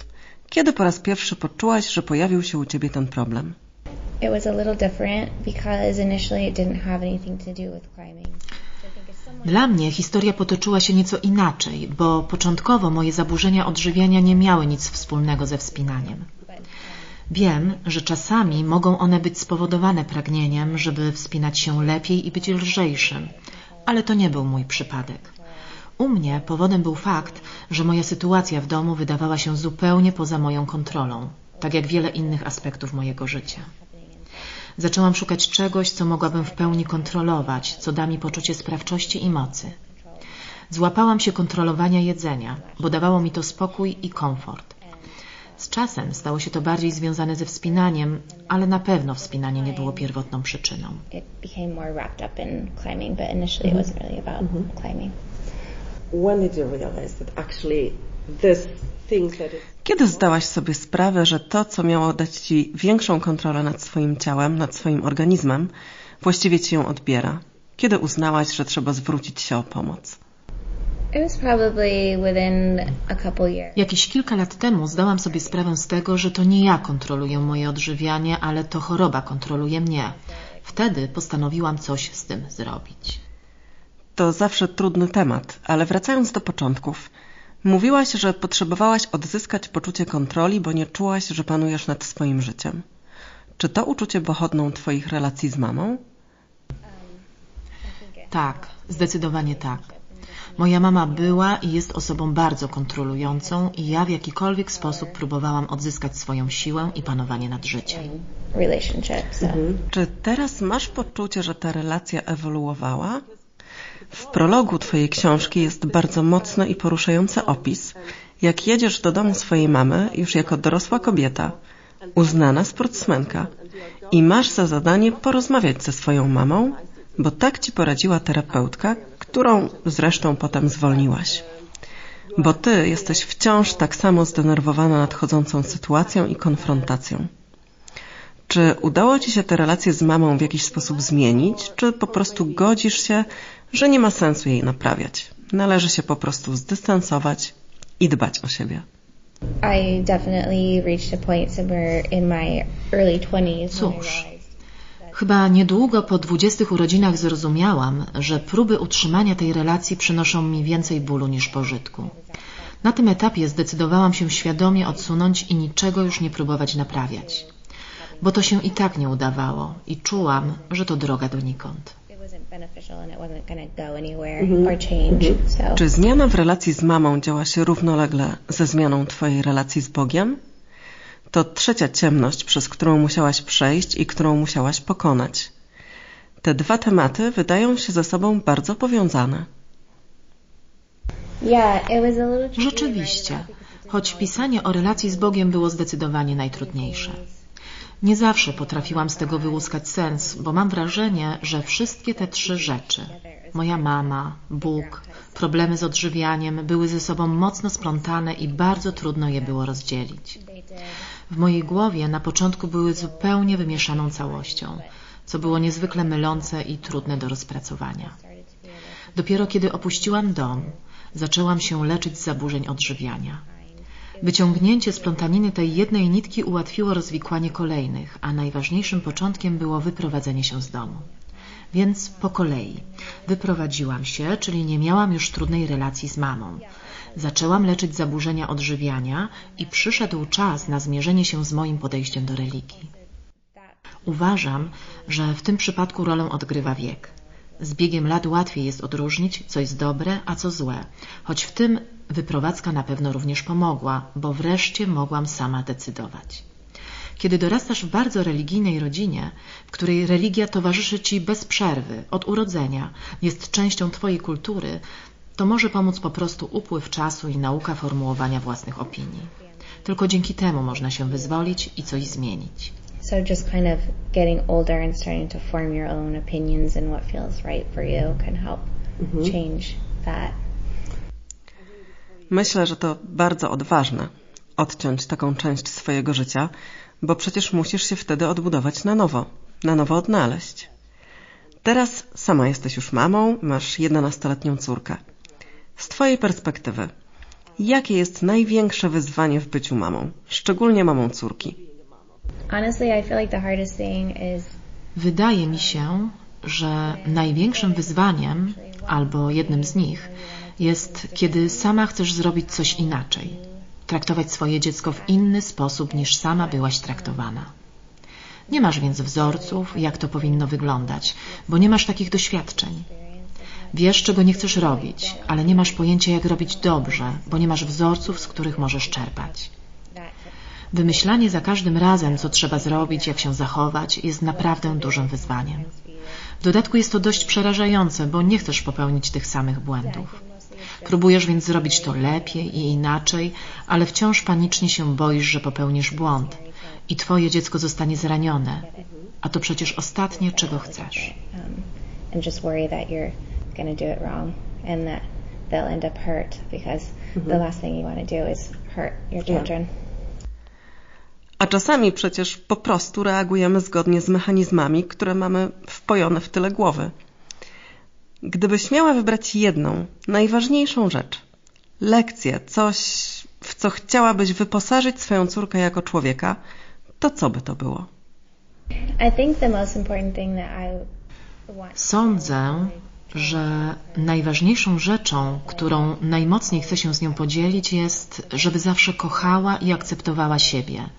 kiedy po raz pierwszy poczułaś, że pojawił się u Ciebie ten problem? It was a little different because initially it didn't have anything to do with climbing. Dla mnie historia potoczyła się nieco inaczej, bo początkowo moje zaburzenia odżywiania nie miały nic wspólnego ze wspinaniem. Wiem, że czasami mogą one być spowodowane pragnieniem, żeby wspinać się lepiej i być lżejszym, ale to nie był mój przypadek. U mnie powodem był fakt, że moja sytuacja w domu wydawała się zupełnie poza moją kontrolą, tak jak wiele innych aspektów mojego życia. Zaczęłam szukać czegoś, co mogłabym w pełni kontrolować, co da mi poczucie sprawczości i mocy. Złapałam się kontrolowania jedzenia, bo dawało mi to spokój i komfort. Z czasem stało się to bardziej związane ze wspinaniem, ale na pewno wspinanie nie było pierwotną przyczyną. When did you realize that actually this Kiedy zdałaś sobie sprawę, że to, co miało dać Ci większą kontrolę nad swoim ciałem, nad swoim organizmem, właściwie Ci ją odbiera? Kiedy uznałaś, że trzeba zwrócić się o pomoc? Jakieś kilka lat temu zdałam sobie sprawę z tego, że to nie ja kontroluję moje odżywianie, ale to choroba kontroluje mnie. Wtedy postanowiłam coś z tym zrobić. To zawsze trudny temat, ale wracając do początków. Mówiłaś, że potrzebowałaś odzyskać poczucie kontroli, bo nie czułaś, że panujesz nad swoim życiem. Czy to uczucie pochodną Twoich relacji z mamą? Tak, zdecydowanie tak. Moja mama była i jest osobą bardzo kontrolującą i ja w jakikolwiek sposób próbowałam odzyskać swoją siłę i panowanie nad życiem. Relationship, so. Czy teraz masz poczucie, że ta relacja ewoluowała? W prologu Twojej książki jest bardzo mocny i poruszający opis, jak jedziesz do domu swojej mamy już jako dorosła kobieta, uznana sportsmenka i masz za zadanie porozmawiać ze swoją mamą, bo tak Ci poradziła terapeutka, którą zresztą potem zwolniłaś. Bo Ty jesteś wciąż tak samo zdenerwowana nadchodzącą sytuacją i konfrontacją. Czy udało Ci się te relacje z mamą w jakiś sposób zmienić, czy po prostu godzisz się, że nie ma sensu jej naprawiać? Należy się po prostu zdystansować i dbać o siebie. I definitely reached a point somewhere in my early 20s. Cóż, chyba niedługo po dwudziestych urodzinach zrozumiałam, że próby utrzymania tej relacji przynoszą mi więcej bólu niż pożytku. Na tym etapie zdecydowałam się świadomie odsunąć i niczego już nie próbować naprawiać. Bo to się i tak nie udawało i czułam, że to droga donikąd. It wasn't beneficial and it wasn't going to go anywhere or change. So Czy zmiana w relacji z mamą działa się równolegle ze zmianą Twojej relacji z Bogiem? To trzecia ciemność, przez którą musiałaś przejść i którą musiałaś pokonać. Te dwa tematy wydają się ze sobą bardzo powiązane. Rzeczywiście. choć pisanie o relacji z Bogiem było zdecydowanie najtrudniejsze. Nie zawsze potrafiłam z tego wyłuskać sens, bo mam wrażenie, że wszystkie te trzy rzeczy moja mama, Bóg, problemy z odżywianiem były ze sobą mocno splątane i bardzo trudno je było rozdzielić. W mojej głowie na początku były zupełnie wymieszaną całością, co było niezwykle mylące i trudne do rozpracowania. Dopiero kiedy opuściłam dom, zaczęłam się leczyć z zaburzeń odżywiania. Wyciągnięcie z plątaniny tej jednej nitki ułatwiło rozwikłanie kolejnych, a najważniejszym początkiem było wyprowadzenie się z domu. Więc po kolei. Wyprowadziłam się, czyli nie miałam już trudnej relacji z mamą. Zaczęłam leczyć zaburzenia odżywiania i przyszedł czas na zmierzenie się z moim podejściem do religii. Uważam, że w tym przypadku rolę odgrywa wiek. Z biegiem lat łatwiej jest odróżnić, co jest dobre, a co złe, choć w tym wyprowadzka na pewno również pomogła, bo wreszcie mogłam sama decydować. Kiedy dorastasz w bardzo religijnej rodzinie, w której religia towarzyszy Ci bez przerwy, od urodzenia, jest częścią Twojej kultury, to może pomóc po prostu upływ czasu i nauka formułowania własnych opinii. Tylko dzięki temu można się wyzwolić i coś zmienić. So just kind of getting older and starting to form your own opinions and what feels right for you can help Mhm. change that. Myślę, że to bardzo odważne odciąć taką część swojego życia, bo przecież musisz się wtedy odbudować na nowo, na nowo odnaleźć. Teraz sama jesteś już mamą, masz 11-letnią córkę. Z Twojej perspektywy, jakie jest największe wyzwanie w byciu mamą, szczególnie mamą córki? Wydaje mi się, że największym wyzwaniem, albo jednym z nich, jest, kiedy sama chcesz zrobić coś inaczej, traktować swoje dziecko w inny sposób niż sama byłaś traktowana. Nie masz więc wzorców, jak to powinno wyglądać, bo nie masz takich doświadczeń. Wiesz, czego nie chcesz robić, ale nie masz pojęcia, jak robić dobrze, bo nie masz wzorców, z których możesz czerpać. Wymyślanie za każdym razem, co trzeba zrobić, jak się zachować, jest naprawdę dużym wyzwaniem. W dodatku jest to dość przerażające, bo nie chcesz popełnić tych samych błędów. Próbujesz więc zrobić to lepiej i inaczej, ale wciąż panicznie się boisz, że popełnisz błąd i twoje dziecko zostanie zranione, a to przecież ostatnie, czego chcesz. and just worry that you're going to do it wrong and that they'll end up hurt because the last thing you want to do is hurt your Yeah. A czasami przecież po prostu reagujemy zgodnie z mechanizmami, które mamy wpojone w tyle głowy. Gdybyś miała wybrać jedną, najważniejszą rzecz, lekcję, coś, w co chciałabyś wyposażyć swoją córkę jako człowieka, to co by to było? Sądzę, że najważniejszą rzeczą, którą najmocniej chcę się z nią podzielić, jest, żeby zawsze kochała i akceptowała siebie,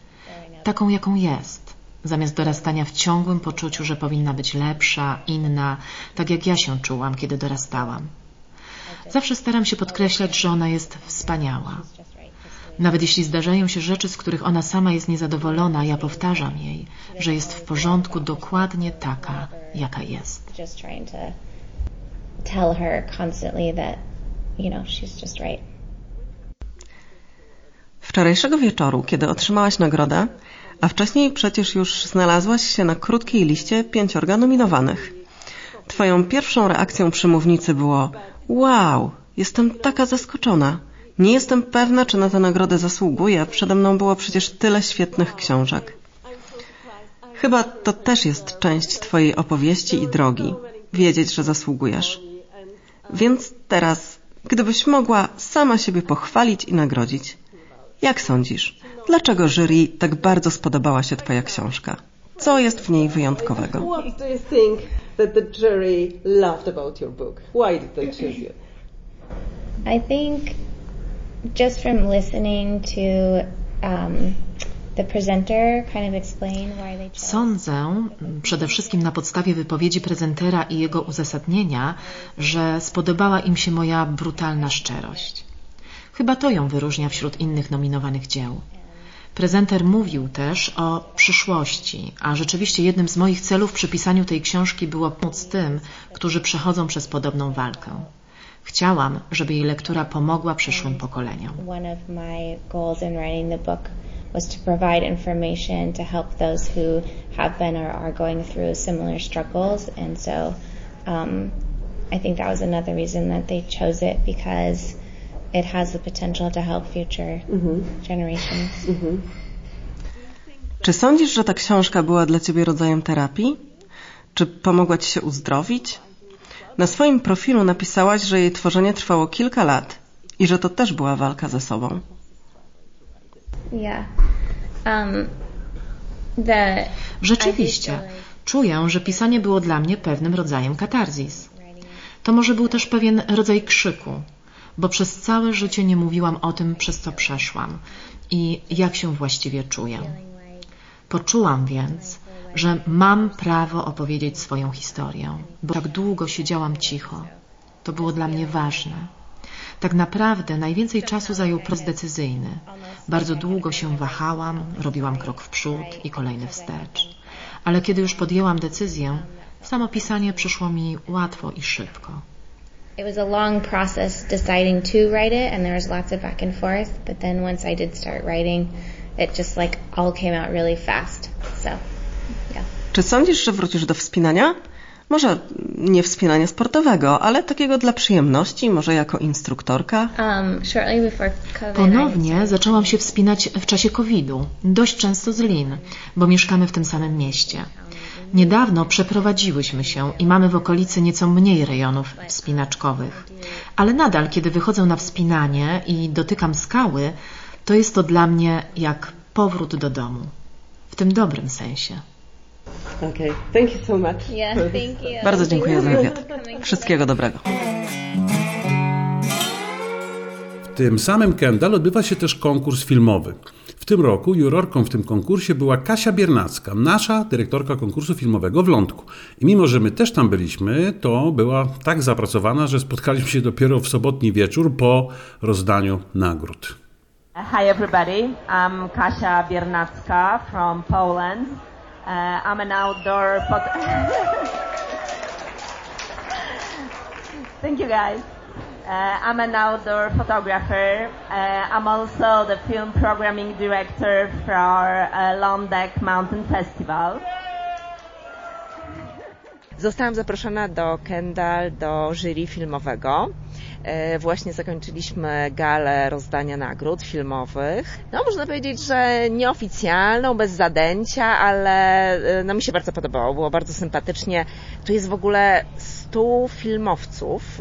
taką jaką jest, zamiast dorastania w ciągłym poczuciu, że powinna być lepsza, inna, tak jak ja się czułam, kiedy dorastałam. Zawsze staram się podkreślać, że ona jest wspaniała. Nawet jeśli zdarzają się rzeczy, z których ona sama jest niezadowolona, ja powtarzam jej, że jest w porządku dokładnie taka, jaka jest. Wczorajszego wieczoru, kiedy otrzymałaś nagrodę, a wcześniej przecież już znalazłaś się na krótkiej liście pięciorga nominowanych. Twoją pierwszą reakcją przy mównicy było wow, jestem taka zaskoczona. Nie jestem pewna, czy na tę nagrodę zasługuję. Przede mną było przecież tyle świetnych książek. Chyba to też jest część Twojej opowieści i drogi. Wiedzieć, że zasługujesz. Więc teraz, gdybyś mogła sama siebie pochwalić i nagrodzić, jak sądzisz, dlaczego jury tak bardzo spodobała się Twoja książka? Co jest w niej wyjątkowego? What do you think that the jury loved about your book? Why did they choose you? I think just from listening to um. Sądzę, przede wszystkim na podstawie wypowiedzi prezentera i jego uzasadnienia, że spodobała im się moja brutalna szczerość. Chyba to ją wyróżnia wśród innych nominowanych dzieł. Prezenter mówił też o przyszłości, a rzeczywiście jednym z moich celów przy pisaniu tej książki było pomóc tym, którzy przechodzą przez podobną walkę. Chciałam, żeby jej lektura pomogła przyszłym pokoleniom. One of my goals in writing the book was to provide information to help those who have been or are going through similar struggles. And so um, I think that was another reason that they chose it because it has the potential to help future generations. Czy sądzisz, że ta książka była dla Ciebie rodzajem terapii? Czy pomogła Ci się uzdrowić? Na swoim profilu napisałaś, że jej tworzenie trwało kilka lat i że to też była walka ze sobą. Yeah. Um, the Rzeczywiście, czuję, że pisanie było dla mnie pewnym rodzajem katarzis. To może był też pewien rodzaj krzyku, bo przez całe życie nie mówiłam o tym, przez co przeszłam i jak się właściwie czuję. Poczułam więc, że mam prawo opowiedzieć swoją historię, bo tak długo siedziałam cicho. To było dla mnie ważne. Tak naprawdę najwięcej czasu zajął proces decyzyjny. Bardzo długo się wahałam, robiłam krok w przód i kolejny wstecz. Ale kiedy już podjęłam decyzję, samo pisanie przyszło mi łatwo i szybko. It was a long process deciding to write it, and there was lots of back and forth. But then once I did start writing, it just like all came out really fast. So, yeah. Czy sądzisz, że wrócisz do wspinania? Może nie wspinania sportowego, ale takiego dla przyjemności, może jako instruktorka? Um, shortly before COVID, Ponownie zaczęłam się wspinać w czasie COVID-u, dość często z Lin, bo mieszkamy w tym samym mieście. Niedawno przeprowadziłyśmy się i mamy w okolicy nieco mniej rejonów wspinaczkowych. Ale nadal, kiedy wychodzę na wspinanie i dotykam skały, to jest to dla mnie jak powrót do domu. W tym dobrym sensie. Okay, thank you so much. Yeah, thank you. Bardzo dziękuję za wywiad. Wszystkiego dobrego. Tym samym Kendall odbywa się też konkurs filmowy. W tym roku jurorką w tym konkursie była Kasia Biernacka, nasza dyrektorka konkursu filmowego w Lądku. I mimo, że my też tam byliśmy, to była tak zapracowana, że spotkaliśmy się dopiero w sobotni wieczór po rozdaniu nagród. Hi everybody, I'm Kasia Biernacka from Poland. Uh, I'm an outdoor (laughs) Thank you guys. Uh, I'm an outdoor photographer. Uh, I'm also the film programming director for uh, Londek Mountain Festival. Zostałam zaproszona do Kendall, do jury filmowego. E, Właśnie zakończyliśmy galę rozdania nagród filmowych. No, można powiedzieć, że nieoficjalną, bez zadęcia, ale e, no, mi się bardzo podobało. Było bardzo sympatycznie. Tu jest w ogóle stu filmowców,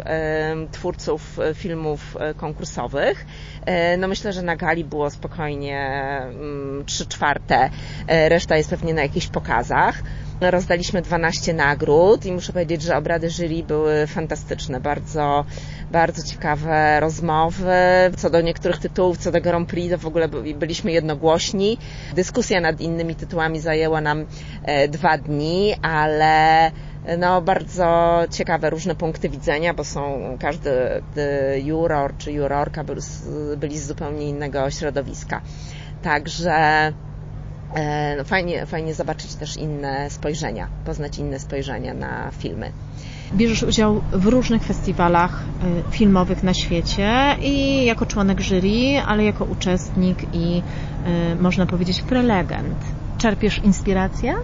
twórców e, filmów e, konkursowych. E, No myślę, że na gali było spokojnie mm, trzy czwarte, reszta jest pewnie na jakichś pokazach. Rozdaliśmy 12 nagród i muszę powiedzieć, że obrady jury były fantastyczne. Bardzo, bardzo ciekawe rozmowy. Co do niektórych tytułów, co do Grand Prix, to w ogóle by- byliśmy jednogłośni. Dyskusja nad innymi tytułami zajęła nam dwa dni, ale no, bardzo ciekawe różne punkty widzenia, bo są każdy e, juror czy jurorka byli z, zupełnie innego środowiska. Także e, no, fajnie, fajnie zobaczyć też inne spojrzenia, poznać inne spojrzenia na filmy. Bierzesz udział w różnych festiwalach y, filmowych na świecie i jako członek jury, ale jako uczestnik i y, można powiedzieć prelegent. Czerpiesz inspirację?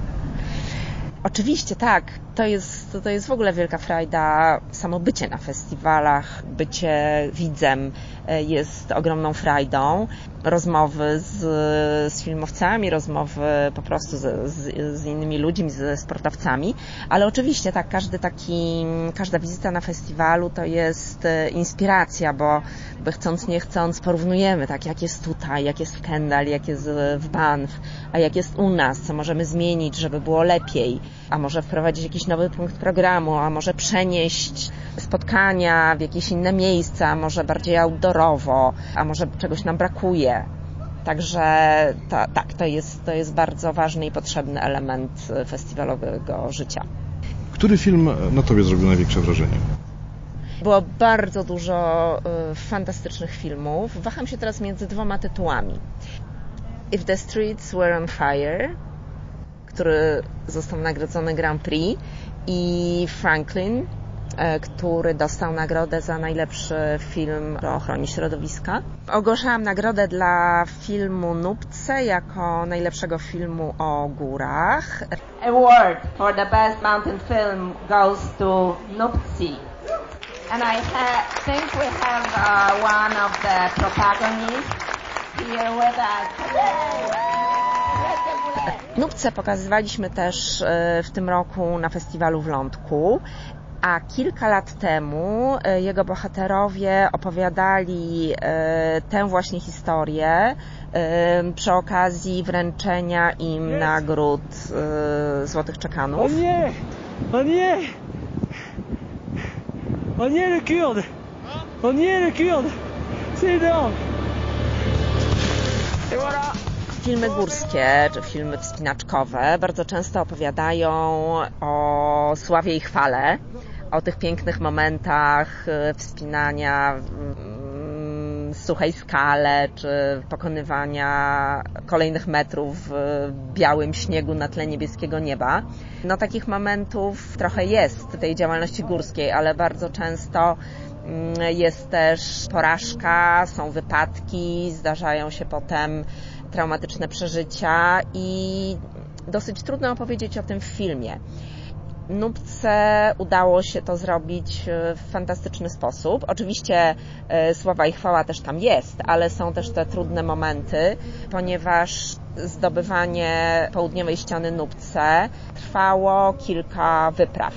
Oczywiście, tak. To jest, to jest w ogóle wielka frajda. Samo bycie na festiwalach, bycie widzem e, jest ogromną frajdą. Rozmowy z, z filmowcami, rozmowy po prostu z, z, z innymi ludźmi, ze sportowcami. Ale oczywiście, tak, każdy taki, każda wizyta na festiwalu to jest e, inspiracja, bo, chcąc, nie chcąc porównujemy, tak, jak jest tutaj, jak jest w Kendall, jak jest w Banff, a jak jest u nas, co możemy zmienić, żeby było lepiej, a może wprowadzić jakiś nowy punkt programu, a może przenieść spotkania w jakieś inne miejsca, a może bardziej outdoorowo, a może czegoś nam brakuje. Także ta, tak, to jest, to jest bardzo ważny i potrzebny element e, festiwalowego życia. Który film na tobie zrobił największe wrażenie? Było bardzo dużo y, fantastycznych filmów. Waham się teraz między dwoma tytułami. If the Streets Were on Fire, który został nagrodzony Grand Prix, i Franklin, e, który dostał nagrodę za najlepszy film o ochronie środowiska. Ogłaszałam nagrodę dla filmu Nupce jako najlepszego filmu o górach. Award for the best mountain film goes to Nupci. And I think we have uh, one of the protagonists here with us. Nupce pokazywaliśmy też e, w tym roku na festiwalu w Lądku. A kilka lat temu e, jego bohaterowie opowiadali e, tę właśnie historię przy okazji wręczenia im nagród Złotych Czekanów. O nie! O nie! O nie, le kurde! O nie, le kurde! C'est énorme! Et voilà! Filmy górskie czy filmy wspinaczkowe bardzo często opowiadają o sławie i chwale, o tych pięknych momentach e, wspinania w suchej skale, czy pokonywania kolejnych metrów w białym śniegu na tle niebieskiego nieba. No takich momentów trochę jest w tej działalności górskiej, ale bardzo często mm, jest też porażka, są wypadki, zdarzają się potem traumatyczne przeżycia i dosyć trudno opowiedzieć o tym w filmie. Nubce udało się to zrobić w fantastyczny sposób. Oczywiście e, sława i chwała też tam jest, ale są też te trudne momenty, ponieważ zdobywanie południowej ściany Nubce trwało kilka wypraw.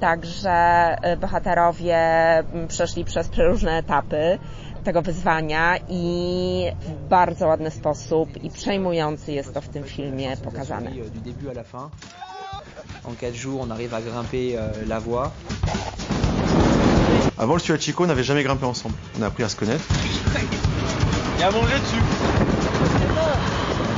Także e, bohaterowie przeszli przez przeróżne etapy tego wyzwania i w bardzo ładny sposób i przejmujący jest to w tym filmie pokazane. En 4 jours, on arrive à grimper euh, la voie. Avant le Suachico, on n'avait jamais grimpé ensemble. On a appris à se connaître. Il y a mangé dessus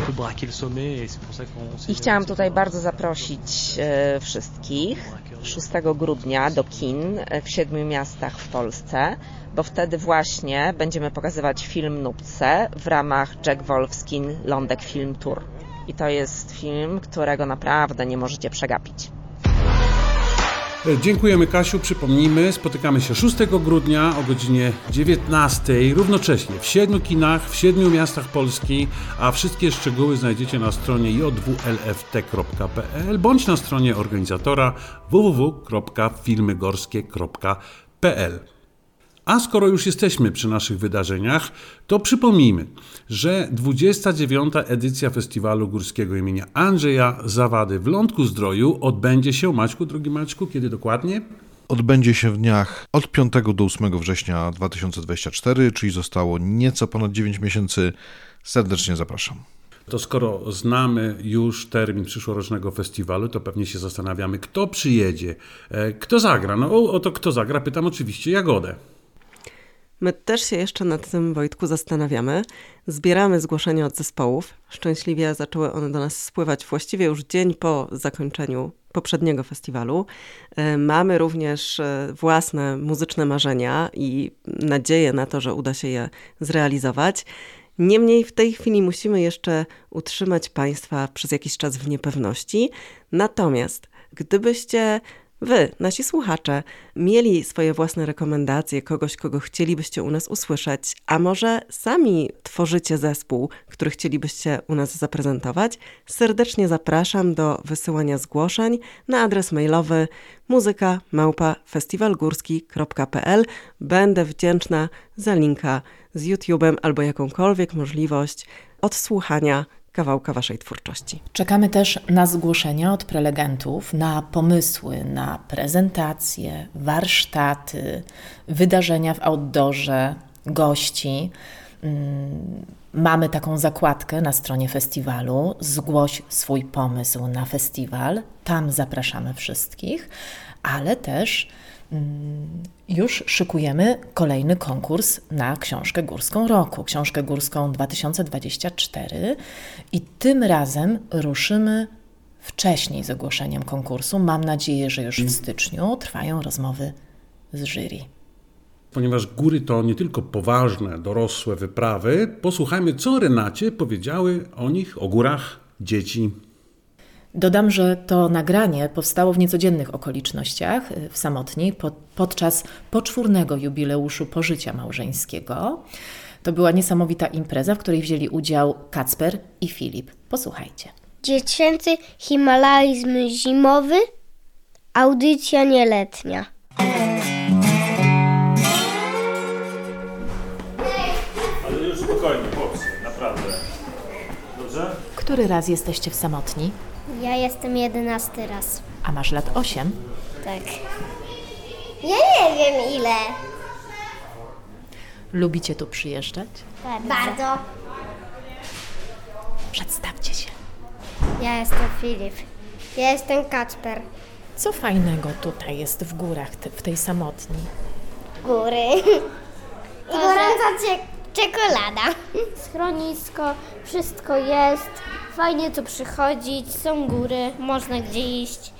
On braquer le sommet et c'est pour ça qu'on... I chciałam tutaj bardzo zaprosić e, wszystkich 6 grudnia do kin w siedmiu miastach w Polsce, bo wtedy właśnie będziemy pokazywać film Nupce w ramach Jack Wolfskin Lądek Film Tour. I to jest film, którego naprawdę nie możecie przegapić. Dziękujemy Kasiu. Przypomnijmy, spotykamy się 6 grudnia o godzinie 19 równocześnie w siedmiu kinach, w siedmiu miastach Polski, a wszystkie szczegóły znajdziecie na stronie jwlft.pl bądź na stronie organizatora www.filmygorskie.pl. A skoro już jesteśmy przy naszych wydarzeniach, to przypomnijmy, że 29. edycja Festiwalu Górskiego imienia Andrzeja Zawady w Lądku Zdroju odbędzie się, Maćku, drogi Maćku, kiedy dokładnie? Odbędzie się w dniach od 5 do 8 września 2024, czyli zostało nieco ponad 9 miesięcy. Serdecznie zapraszam. To skoro znamy już termin przyszłorocznego festiwalu, to pewnie się zastanawiamy, kto przyjedzie, e, kto zagra. No o to, kto zagra, pytam oczywiście Jagodę. My też się jeszcze nad tym, Wojtku, zastanawiamy. Zbieramy zgłoszenia od zespołów. Szczęśliwie zaczęły one do nas spływać właściwie już dzień po zakończeniu poprzedniego festiwalu. E, mamy również e, własne muzyczne marzenia i nadzieję na to, że uda się je zrealizować. Niemniej w tej chwili musimy jeszcze utrzymać Państwa przez jakiś czas w niepewności. Natomiast gdybyście Wy, nasi słuchacze, mieli swoje własne rekomendacje, kogoś, kogo chcielibyście u nas usłyszeć, a może sami tworzycie zespół, który chcielibyście u nas zaprezentować, serdecznie zapraszam do wysyłania zgłoszeń na adres mailowy muzyka. Będę wdzięczna za linka z YouTube'em albo jakąkolwiek możliwość odsłuchania kawałka Waszej twórczości. Czekamy też na zgłoszenia od prelegentów, na pomysły, na prezentacje, warsztaty, wydarzenia w outdoorze, gości. Mm, mamy taką zakładkę na stronie festiwalu. Zgłoś swój pomysł na festiwal. Tam zapraszamy wszystkich, ale też już szykujemy kolejny konkurs na książkę górską roku, książkę górską 2024 i tym razem ruszymy wcześniej z ogłoszeniem konkursu. Mam nadzieję, że już w styczniu trwają rozmowy z jury. Ponieważ góry to nie tylko poważne, dorosłe wyprawy, posłuchajmy, co Renacie powiedziały o nich, o górach dzieci. Dodam, że to nagranie powstało w niecodziennych okolicznościach y, w Samotni pod, podczas poczwórnego jubileuszu pożycia małżeńskiego. To była niesamowita impreza, w której wzięli udział Kacper i Filip. Posłuchajcie. Dziecięcy Himalajzm zimowy, audycja nieletnia. Ale już spokojnie, chłopcy, naprawdę. Dobrze? Który raz jesteście w Samotni? Ja jestem jedenasty raz. A masz lat 8? Tak. Ja nie wiem ile. Lubicie tu przyjeżdżać? Bardzo. Przedstawcie się. Ja jestem Filip. Ja jestem Kacper. Co fajnego tutaj jest w górach, te- w tej Samotni? Góry. I gorąca cie- czekolada. Schronisko, wszystko jest. Fajnie tu przychodzić, są góry, można gdzie iść.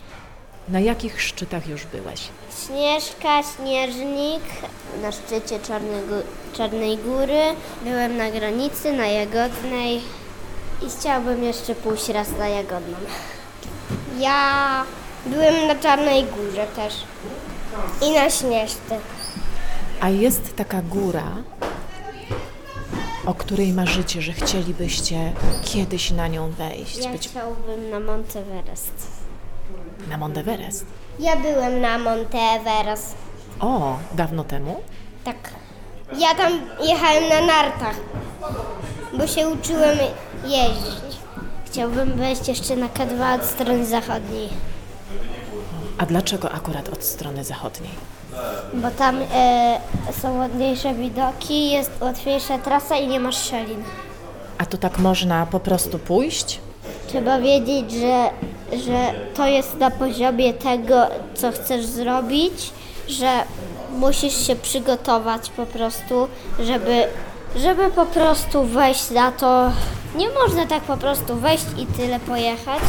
Na jakich szczytach już byłeś? Śnieżka, śnieżnik na szczycie Czarnego, Czarnej Góry. Byłem na granicy, na Jagodnej i chciałbym jeszcze pójść raz na Jagodną. Ja byłem na Czarnej Górze też i na Śnieżce. A jest taka góra, o której marzycie, że chcielibyście kiedyś na nią wejść? Ja Być chciałbym na Monteverest. na Mount Everest. Ja byłem na Monteverest. O, dawno temu? Tak. Ja tam jechałem na nartach, bo się uczyłem jeździć. Chciałbym wejść jeszcze na K2 od strony zachodniej, A dlaczego akurat od strony zachodniej? Bo tam e, są ładniejsze widoki, jest łatwiejsza trasa i nie masz szalin. A to tak można po prostu pójść? Trzeba wiedzieć, że, że to jest na poziomie tego, co chcesz zrobić, że musisz się przygotować po prostu, żeby, żeby po prostu wejść na to. Nie można tak po prostu wejść i tyle pojechać.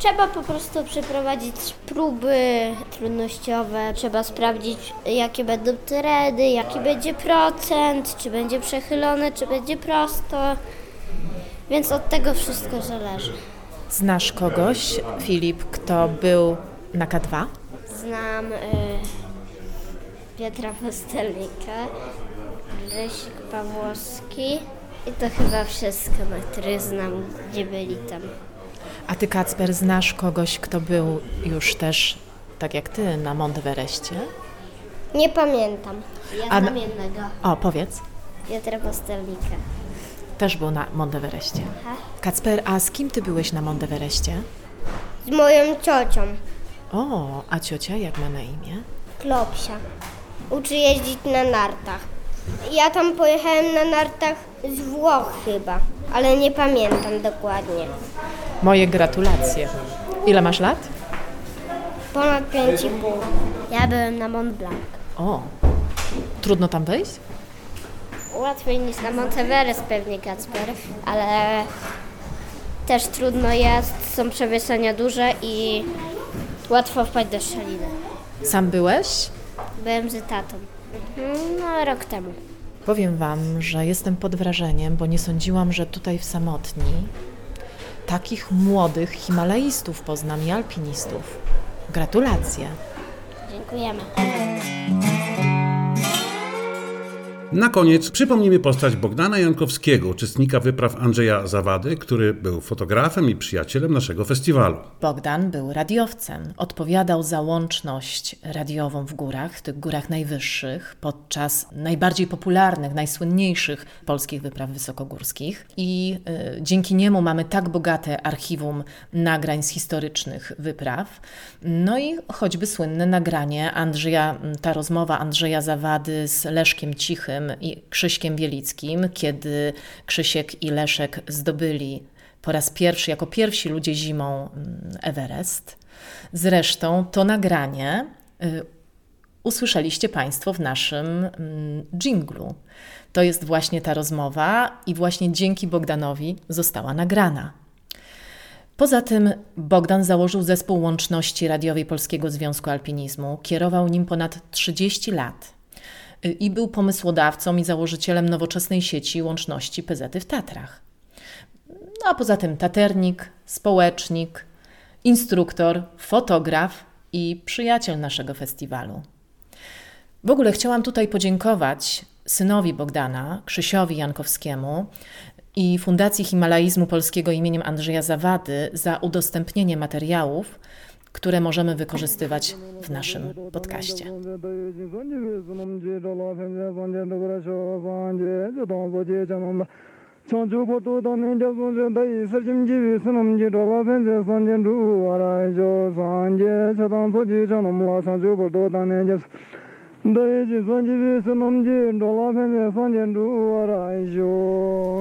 Trzeba po prostu przeprowadzić próby trudnościowe, trzeba sprawdzić, jakie będą tereny, jaki będzie procent, czy będzie przechylone, czy będzie prosto. Więc od tego wszystko zależy. Znasz kogoś, Filip, kto był na K2? Znam y, Piotra Postelnika, Rysik Pawłowski i to chyba wszystko, na których znam, gdzie byli tam. A ty, Kacper, znasz kogoś, kto był już też, tak jak ty, na Mount Everestie? Nie pamiętam. Ja A znam na- jednego, O, powiedz. Piotra Postelnika. Też był na. Aha. Kacper, a z kim ty byłeś na Mount Everestie? Z moją ciocią, O, a ciocia jak ma na imię? Klopsia. Uczy jeździć na nartach. Ja tam pojechałem na nartach z Włoch chyba, ale nie pamiętam dokładnie. Moje gratulacje. Ile masz lat? Ponad 5,5. Ja byłem na Mont Blanc. O, trudno tam wejść? Łatwiej niż na Monteverest pewnie Kacper, ale też trudno jest, są przewieszenia duże i łatwo wpaść do szczeliny. Sam byłeś? Byłem z tatą. No, rok temu. Powiem Wam, że jestem pod wrażeniem, bo nie sądziłam, że tutaj w Samotni takich młodych himalaistów poznam i alpinistów. Gratulacje. Dziękujemy. Na koniec przypomnimy postać Bogdana Jankowskiego, uczestnika wypraw Andrzeja Zawady, który był fotografem i przyjacielem naszego festiwalu. Bogdan był radiowcem. Odpowiadał za łączność radiową w górach, w tych górach najwyższych, podczas najbardziej popularnych, najsłynniejszych polskich wypraw wysokogórskich. I y, dzięki niemu mamy tak bogate archiwum nagrań z historycznych wypraw. No i choćby słynne nagranie Andrzeja, ta rozmowa Andrzeja Zawady z Leszkiem Cichym i Krzyśkiem Bielickim, kiedy Krzysiek i Leszek zdobyli po raz pierwszy, jako pierwsi ludzie zimą mm, Everest. Zresztą to nagranie y, usłyszeliście Państwo w naszym mm, dżinglu. To jest właśnie ta rozmowa i właśnie dzięki Bogdanowi została nagrana. Poza tym Bogdan założył zespół łączności radiowej Polskiego Związku Alpinizmu, kierował nim ponad 30 lat i był pomysłodawcą i założycielem nowoczesnej sieci łączności PZ w Tatrach. No a poza tym taternik, społecznik, instruktor, fotograf i przyjaciel naszego festiwalu. W ogóle chciałam tutaj podziękować synowi Bogdana, Krzysiowi Jankowskiemu i Fundacji Himalaizmu Polskiego imieniem Andrzeja Zawady za udostępnienie materiałów, które możemy wykorzystywać w naszym podcaście.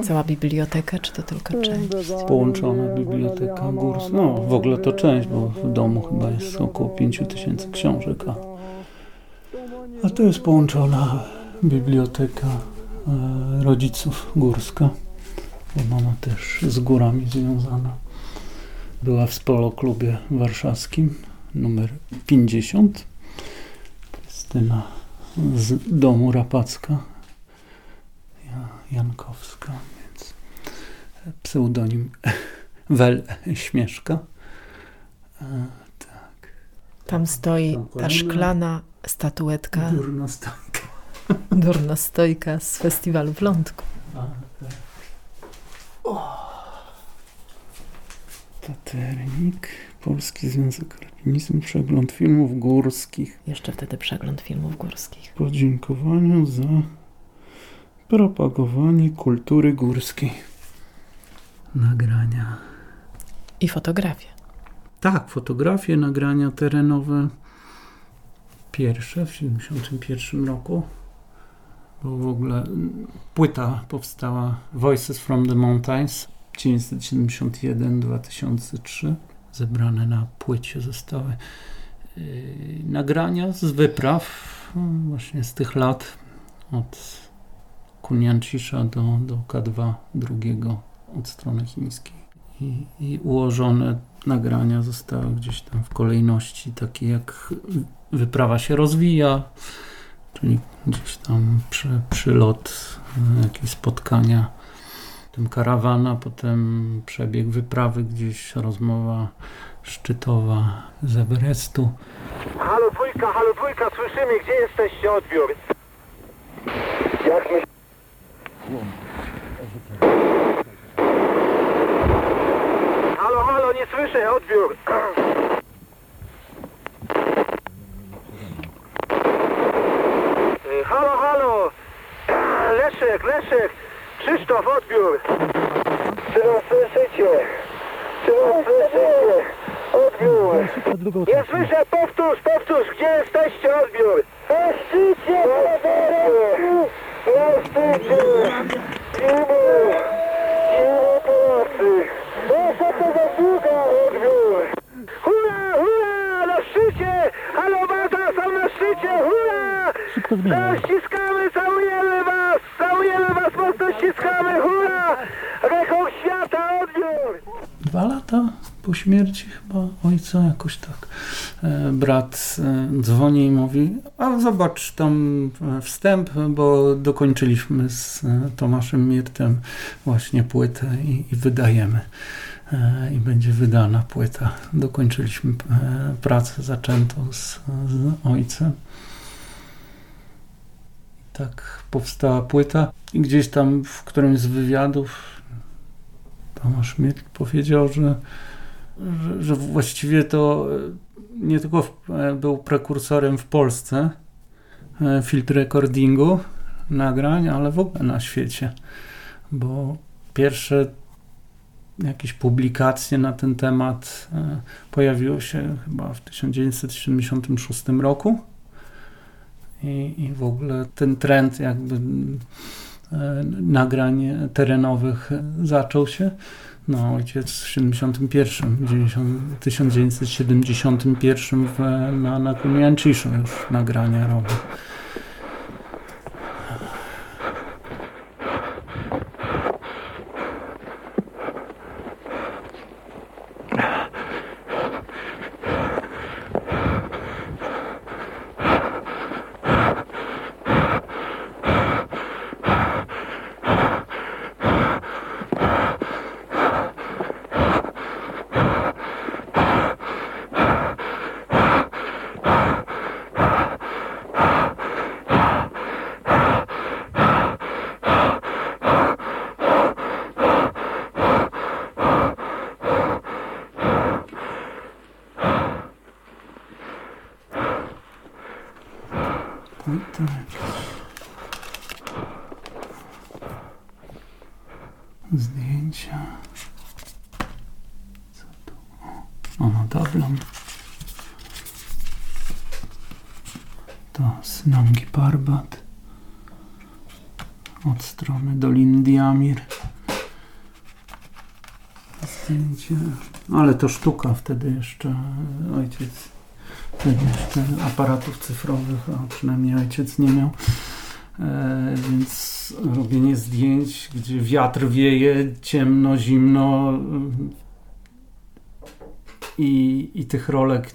Cała biblioteka, czy to tylko część? Połączona biblioteka Gurs. No, w ogóle to część, bo w domu chyba jest około 5 tysięcy książek, a, a to jest połączona biblioteka e, rodziców Górska, bo mama też z górami związana. Była w Spoloklubie Warszawskim numer 50. Krystyna z domu Rapacka, Jankowska, więc pseudonim (laughs) Wel Śmieszka. E, tak. Tam stoi ta szklana statuetka. Durnostojka. (laughs) Durnostojka z festiwalu w Lądku. A, tak. Taternik, Polski Związek Alpinizmu, przegląd filmów górskich. Jeszcze wtedy przegląd filmów górskich. Podziękowaniu za propagowanie kultury górskiej. Nagrania. I fotografie. Tak, fotografie, nagrania terenowe. Pierwsze w 1971 roku. Bo w ogóle płyta powstała Voices from the Mountains 1971-2003. Zebrane na płycie zostały yy, nagrania z wypraw właśnie z tych lat od Kuniancisza do, do K2 drugiego od strony chińskiej. I, I ułożone nagrania zostały gdzieś tam w kolejności takiej jak wyprawa się rozwija, czyli gdzieś tam przy, przylot, jakieś spotkania, potem karawana, potem przebieg wyprawy gdzieś, rozmowa szczytowa z Everestu. Halo dwójka, halo dwójka, słyszymy, gdzie jesteście, odbiór? Jak my... Halo, halo, nie słyszę, odbiór. Halo, halo. Leszek, Leszek. Krzysztof, odbiór. Czy nas słyszycie? Czy nas słyszycie? Odbiór. Nie słyszę, powtórz, powtórz, gdzie jesteście, odbiór? Na szczycie, na szczycie. Imu, imu pomocy. Proszę to za długo, odbiór. Szczycie. Halo, Bata, są na szczycie, hurra. Tak, ściskamy, całujemy was, całujemy was, mocno ściskamy, hurra. Rekord świata, odbiór. Dwa lata po śmierci chyba ojca, jakoś tak. E, Brat e, dzwoni i mówi, a zobacz tam e, wstęp, bo dokończyliśmy z Tomaszem Mirtem właśnie płytę i, i wydajemy. I będzie wydana płyta. Dokończyliśmy pracę zaczętą z, z ojcem. Tak powstała płyta i gdzieś tam w którymś z wywiadów Tomasz Mirt powiedział, że, że, właściwie to nie tylko w, był prekursorem w Polsce e, field recordingu nagrań, ale w ogóle na świecie, bo pierwsze jakieś publikacje na ten temat e, pojawiły się chyba w 1976 roku i, i w ogóle ten trend jakby e, nagrań terenowych zaczął się. No, ojciec w 71, 90, 1971 w, na, na Kumianciszu już nagrania robił. To sztuka wtedy jeszcze ojciec wtedy jeszcze aparatów cyfrowych, a przynajmniej ojciec nie miał. E, więc robienie zdjęć, gdzie wiatr wieje, ciemno, zimno i, i tych rolek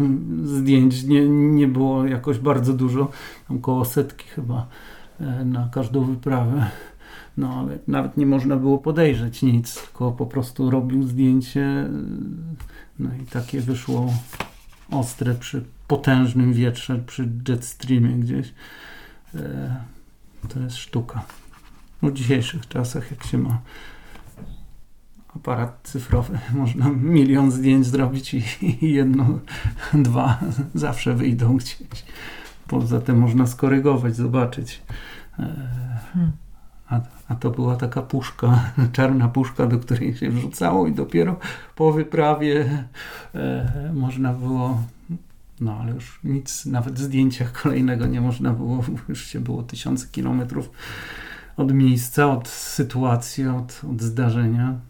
mm, zdjęć nie, nie było jakoś bardzo dużo, około setki chyba e, na każdą wyprawę. No ale nawet nie można było podejrzeć nic, tylko po prostu robił zdjęcie. No i takie wyszło ostre przy potężnym wietrze, przy jetstreamie gdzieś. E, to jest sztuka. W dzisiejszych czasach, jak się ma aparat cyfrowy, (laughs) można milion zdjęć zrobić i, i jedno, (laughs) dwa zawsze wyjdą gdzieś. Poza tym można skorygować, zobaczyć. E, a, a to była taka puszka, (laughs) czarna puszka, do której się wrzucało i dopiero po wyprawie e, można było no ale już nic, nawet zdjęcia kolejnego nie można było, już się było tysiące kilometrów od miejsca, od sytuacji, od, od zdarzenia.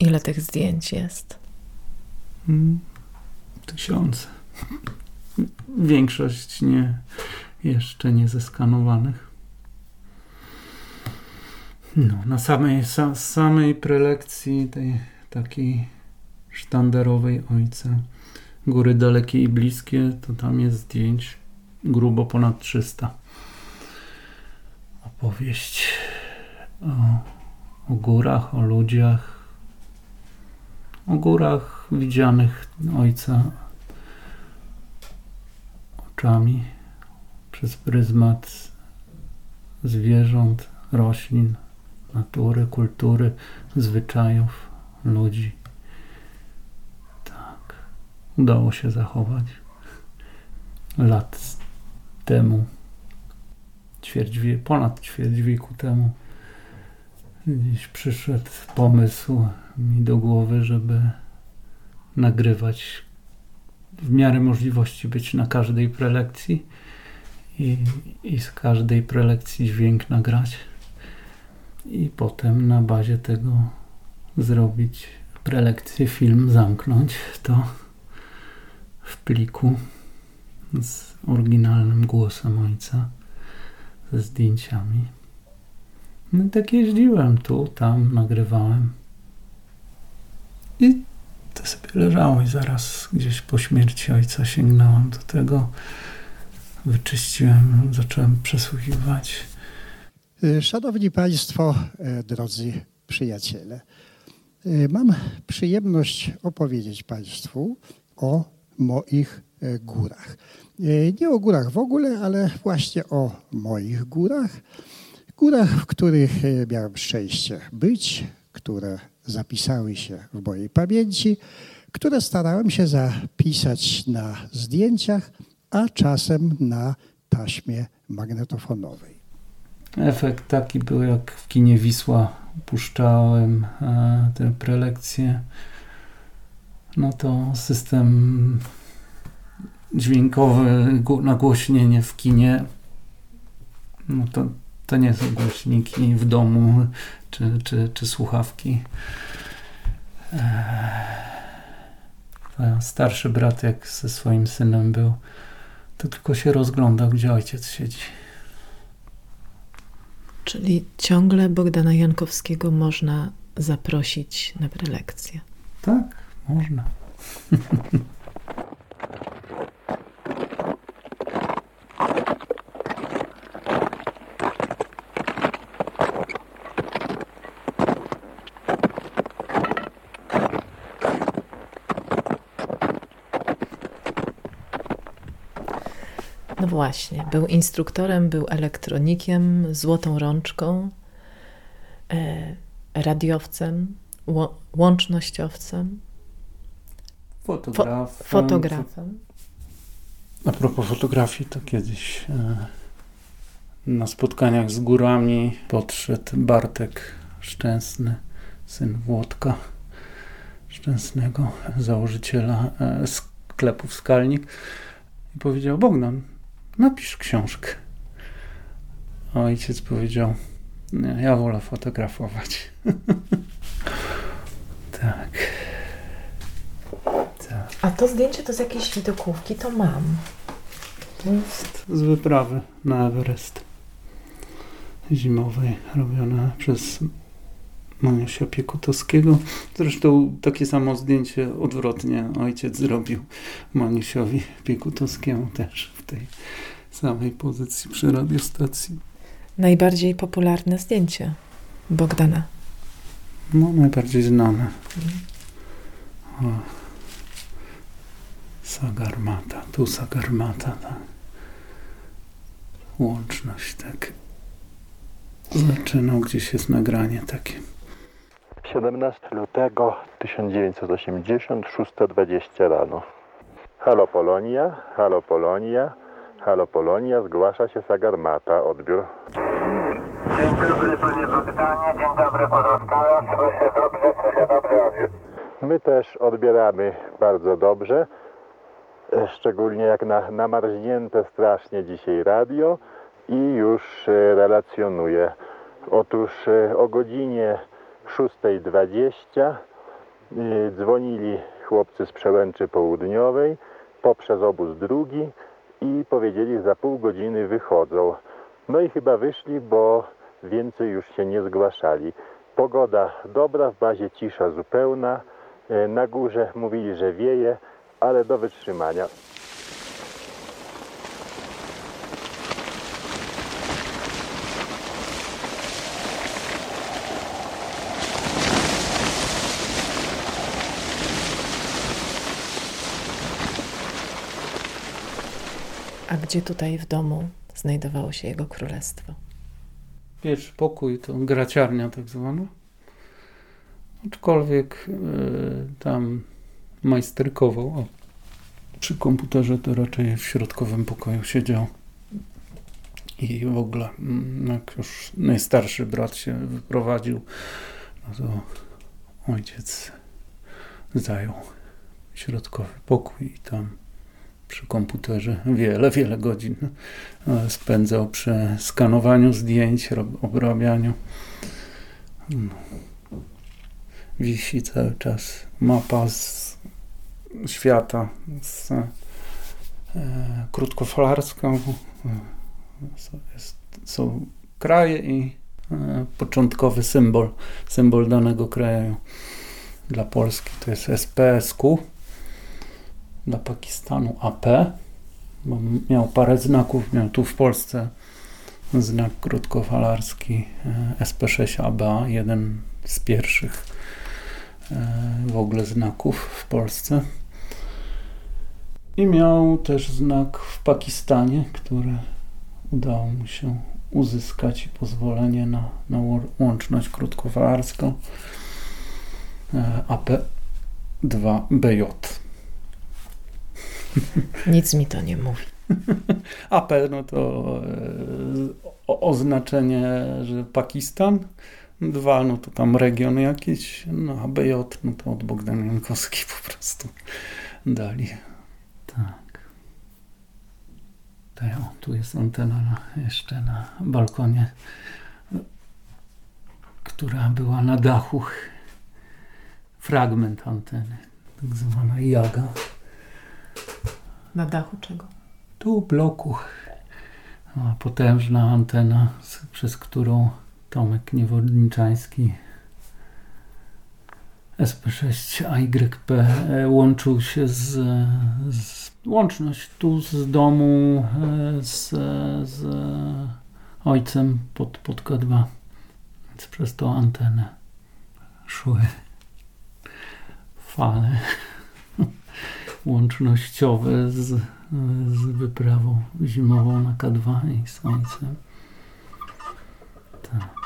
Ile tych zdjęć jest? Hmm, tysiące. Większość nie, jeszcze nie zeskanowanych. No, na samej, sa, samej prelekcji tej takiej sztandarowej ojca góry dalekie i bliskie, to tam jest zdjęć grubo ponad 300. Opowieść o, o górach, o ludziach, o górach widzianych ojca oczami przez pryzmat zwierząt, roślin, natury, kultury, zwyczajów, ludzi. Udało się zachować. Lat temu, ćwierć wie, ponad ćwierć wieku temu, gdzieś przyszedł pomysł mi do głowy, żeby nagrywać w miarę możliwości być na każdej prelekcji i, i z każdej prelekcji dźwięk nagrać i potem na bazie tego zrobić prelekcję, film, zamknąć to w pliku z oryginalnym głosem ojca, ze zdjęciami. No i tak jeździłem tu, tam, nagrywałem. I to sobie leżało i zaraz gdzieś po śmierci ojca sięgnąłem do tego, wyczyściłem, zacząłem przesłuchiwać. Szanowni Państwo, e, drodzy przyjaciele, e, mam przyjemność opowiedzieć Państwu o moich górach. Nie o górach w ogóle, ale właśnie o moich górach. Górach, w których miałem szczęście być, które zapisały się w mojej pamięci, które starałem się zapisać na zdjęciach, a czasem na taśmie magnetofonowej. Efekt taki był, jak w kinie Wisła puszczałem tę prelekcję no to system dźwiękowy, nagłośnienie w kinie, no to, to nie są głośniki w domu czy, czy, czy słuchawki. Eee, starszy brat, jak ze swoim synem był, to tylko się rozglądał, gdzie ojciec siedzi. Czyli ciągle Bogdana Jankowskiego można zaprosić na prelekcję. Tak. Można. (laughs) właśnie, był instruktorem, był elektronikiem, złotą rączką, e, radiowcem, łącznościowcem, Fotograf, fotografem. A propos fotografii, to kiedyś e, na spotkaniach z górami podszedł Bartek Szczęsny, syn Włodka Szczęsnego, założyciela e, sklepów Skalnik i powiedział, Bogdan, napisz książkę. A ojciec powiedział, nie, ja wolę fotografować. (laughs) tak. tak. A to zdjęcie to z jakiejś widokówki, to mam. To jest z wyprawy na Everest zimowej, robione przez Maniusia Piekutowskiego. Zresztą takie samo zdjęcie odwrotnie ojciec zrobił Maniusiowi Piekutowskiemu też w tej samej pozycji przy radiostacji. Najbardziej popularne zdjęcie Bogdana. No, najbardziej znane. O. Sagarmata, tu Sagarmata, tak. Łączność, tak. Zaczynał gdzieś jest nagranie takie. 17 lutego 1980, 6.20 rano. Halo Polonia, halo Polonia, halo Polonia, zgłasza się Sagarmata, odbiór. Dzień dobry panie Bogdanie, dzień dobry pozostałym. Słyszę dobrze, słyszę dobrze odbiór. My też odbieramy bardzo dobrze, e, szczególnie jak na namarznięte strasznie dzisiaj radio i już e, relacjonuję. Otóż e, o godzinie 6.20 y, dzwonili chłopcy z Przełęczy Południowej poprzez obóz drugi i powiedzieli, że za pół godziny wychodzą. No i chyba wyszli, bo więcej już się nie zgłaszali. Pogoda dobra, w bazie cisza zupełna. Y, Na górze mówili, że wieje, ale do wytrzymania. Gdzie tutaj w domu znajdowało się jego królestwo? Pierwszy pokój to graciarnia tak zwana. Aczkolwiek e, tam majsterkował. O, przy komputerze to raczej w środkowym pokoju siedział. I w ogóle, mm, jak już najstarszy brat się wyprowadził, no to ojciec zajął środkowy pokój i tam przy komputerze wiele, wiele godzin e, spędzał przy skanowaniu zdjęć, obrabianiu. No. Wisi cały czas mapa z świata, z e. E, są- jest, są kraje i e, początkowy symbol, symbol danego kraju. Dla Polski to jest SPSQ, dla Pakistanu AP, bo miał parę znaków, miał tu w Polsce znak krótkofalarski e, SP6ABA, jeden z pierwszych e, w ogóle znaków w Polsce. I miał też znak w Pakistanie, który udało mu się uzyskać i pozwolenie na, na łą- łączność krótkofalarską e, AP2BJ. Nic mi to nie mówi. (laughs) AP no to e, o, oznaczenie, że Pakistan. Dwa, no to tam region jakiś. No a no to od Bogdan Jankowski po prostu dali. Tak. Tutaj, o, tu jest antena na, jeszcze na balkonie, która była na dachu. Fragment anteny, tak zwana jaga. Na dachu czego? Tu bloku. Potężna antena, przez którą Tomek Niewodniczański SP6AYP e, łączył się z, z łączność tu z domu e, z, z ojcem pod, pod K2 więc przez tą antenę szły fale łącznościowe z, z wyprawą zimową na K2 i słońcem. Tak.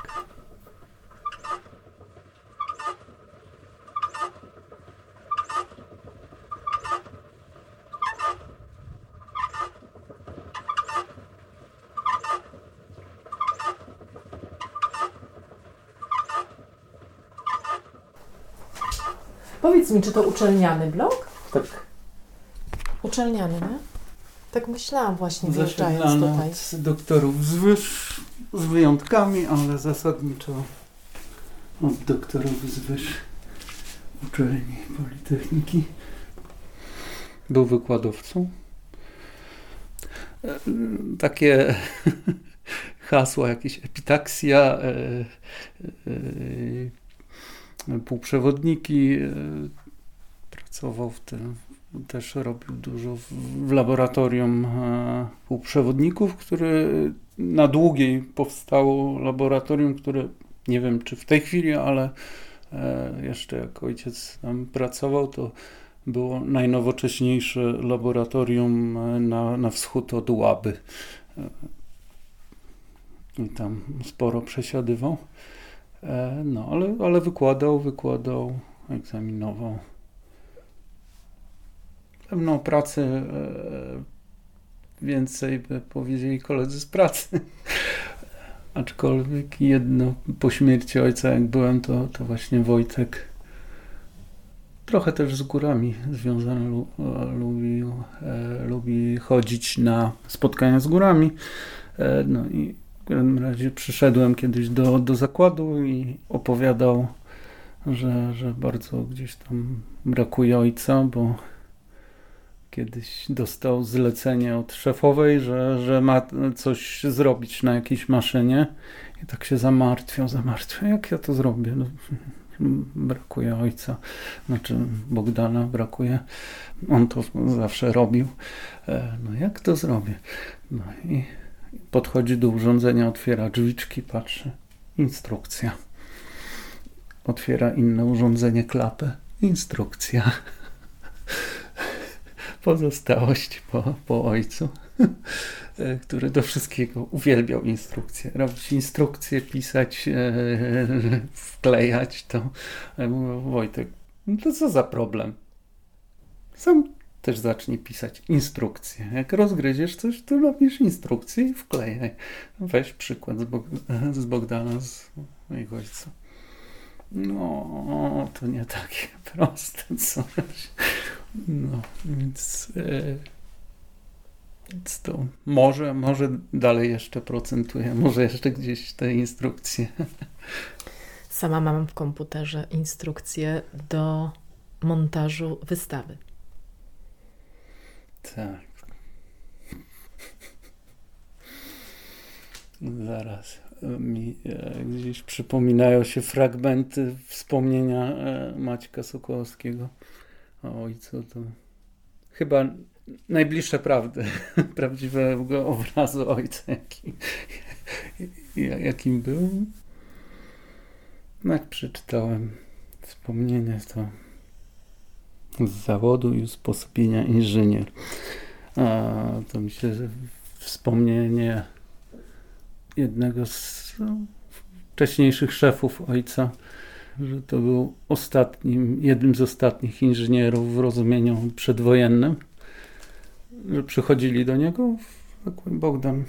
Powiedz mi, czy to uczelniany blok? Tak. Uczelniany, nie? Tak myślałam właśnie, wjeżdżając tutaj. od doktorów z wyż, z wyjątkami, ale zasadniczo od doktorów z wyż uczelni Politechniki. Był wykładowcą. E, Takie (laughs) hasła, jakieś epitaksja, e, e, półprzewodniki. Pracował w tym, też robił dużo w, w laboratorium e, półprzewodników, które na długiej powstało laboratorium, które nie wiem czy w tej chwili, ale e, jeszcze jak ojciec tam pracował, to było najnowocześniejsze laboratorium e, na, na wschód od Łaby. I tam sporo przesiadywał. No, ale, ale wykładał, wykładał, egzaminował. Pewną pracę e, więcej by powiedzieli koledzy z pracy. (laughs) Aczkolwiek jedno po śmierci ojca, jak byłem, to, to właśnie Wojtek trochę też z górami związany lu, e, lubił, e, lubi chodzić na spotkania z górami. E, no i w każdym razie przyszedłem kiedyś do, do zakładu i opowiadał, że, że bardzo gdzieś tam brakuje ojca, bo kiedyś dostał zlecenie od szefowej, że, że ma coś zrobić na jakiejś maszynie i tak się zamartwiał, zamartwiał, jak ja to zrobię? No, brakuje ojca, znaczy Bogdana brakuje, on to zawsze robił, E, no jak to zrobię? No i podchodzi do urządzenia, otwiera drzwiczki, patrzy, instrukcja. Otwiera inne urządzenie, klapę, instrukcja. Pozostałość po, po ojcu, (laughs) e, który do wszystkiego uwielbiał instrukcje. Robić instrukcje, pisać, e, wklejać to. Mówię, Wojtek, no to co za problem? Sam też zacznij pisać instrukcje. Jak rozgryziesz coś, to robisz instrukcję i wklejaj. Weź przykład z, Bog z Bogdana, z mojego ojca. No, to nie takie (laughs) proste coś. No, więc, e, więc to może, może dalej jeszcze procentuje, może jeszcze gdzieś te instrukcje. Sama mam w komputerze instrukcje do montażu wystawy. Tak. Zaraz mi e, gdzieś przypominają się fragmenty wspomnienia e, Maćka Sokołowskiego o ojcu. To chyba najbliższe prawdy, (laughs) prawdziwego obrazu ojca, jaki, jakim był. Jak przeczytałem wspomnienie, to z zawodu i usposobienia inżynier. A to myślę, że wspomnienie jednego z wcześniejszych szefów ojca, że to był ostatnim, jednym z ostatnich inżynierów w rozumieniu przedwojennym, że przychodzili do niego, tak, Bogdan,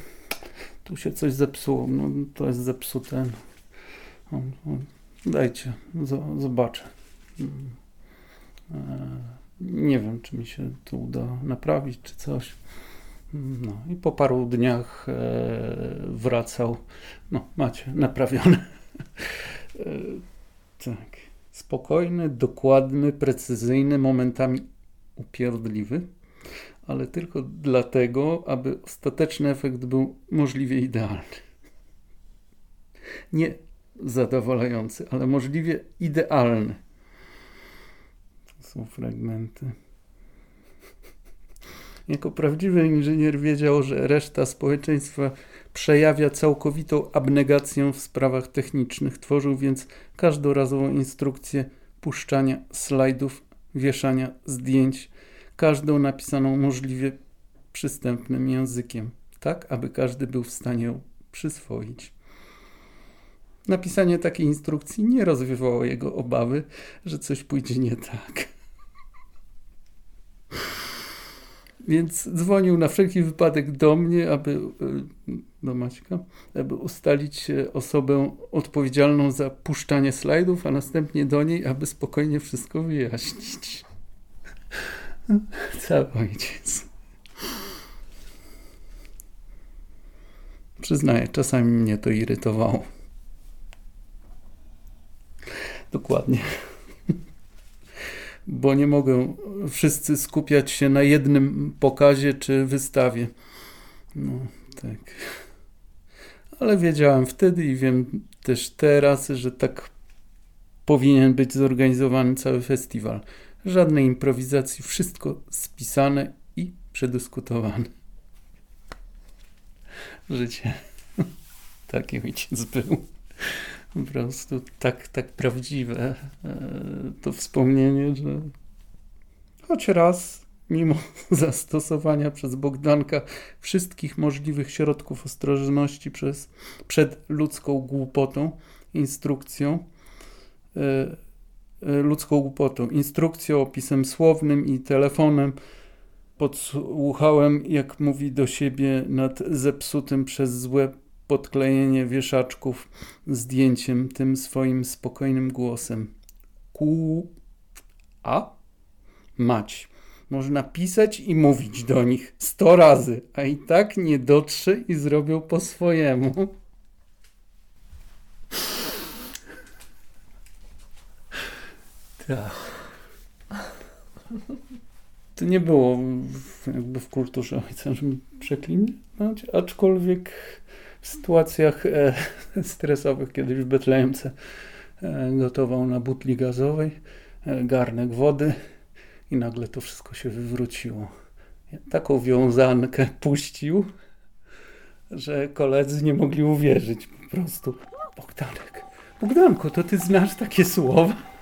tu się coś zepsuło, no to jest zepsute. On, on, dajcie, zobaczę. E, Nie wiem, czy mi się to uda naprawić, czy coś. No i po paru dniach e, wracał. No, macie, naprawione. Tak. Spokojny, dokładny, precyzyjny, momentami upierdliwy, ale tylko dlatego, aby ostateczny efekt był możliwie idealny. Nie zadowalający, ale możliwie idealny. To są fragmenty. Jako prawdziwy inżynier wiedział, że reszta społeczeństwa przejawia całkowitą abnegację w sprawach technicznych. Tworzył więc każdorazową instrukcję puszczania slajdów, wieszania zdjęć, każdą napisaną możliwie przystępnym językiem, tak aby każdy był w stanie ją przyswoić. Napisanie takiej instrukcji nie rozwiewało jego obawy, że coś pójdzie nie tak. Więc dzwonił na wszelki wypadek do mnie, aby e, do Maćka, aby ustalić osobę odpowiedzialną za puszczanie slajdów, a następnie do niej, aby spokojnie wszystko wyjaśnić. (laughs) Cały ojciec. Przyznaję, czasami mnie to irytowało. Dokładnie. Bo nie mogą wszyscy skupiać się na jednym pokazie czy wystawie. No, tak. Ale wiedziałem wtedy i wiem też teraz, że tak powinien być zorganizowany cały festiwal. Żadnej improwizacji, wszystko spisane i przedyskutowane. Życie. (laughs) Taki ojciec był. Po prostu tak, tak prawdziwe e, to wspomnienie, że choć raz, mimo (laughs) zastosowania przez Bogdanka wszystkich możliwych środków ostrożności przez, przed ludzką głupotą, instrukcją, e, e, ludzką głupotą, instrukcją, opisem słownym i telefonem, podsłuchałem, jak mówi do siebie nad zepsutym przez złe podklejenie wieszaczków zdjęciem tym swoim spokojnym głosem. Ku a mać. Można pisać i mówić do nich sto razy, a i tak nie dotrze i zrobią po swojemu. Tak. To nie było jakby w kulturze ojca, żeby przeklinać, aczkolwiek w sytuacjach e, (laughs) stresowych kiedyś w Betlejemce e, gotował na butli gazowej e, garnek wody i nagle to wszystko się wywróciło. Taką wiązankę puścił, że koledzy nie mogli uwierzyć po prostu. Bogdanek, Bogdanko, to ty znasz takie słowa?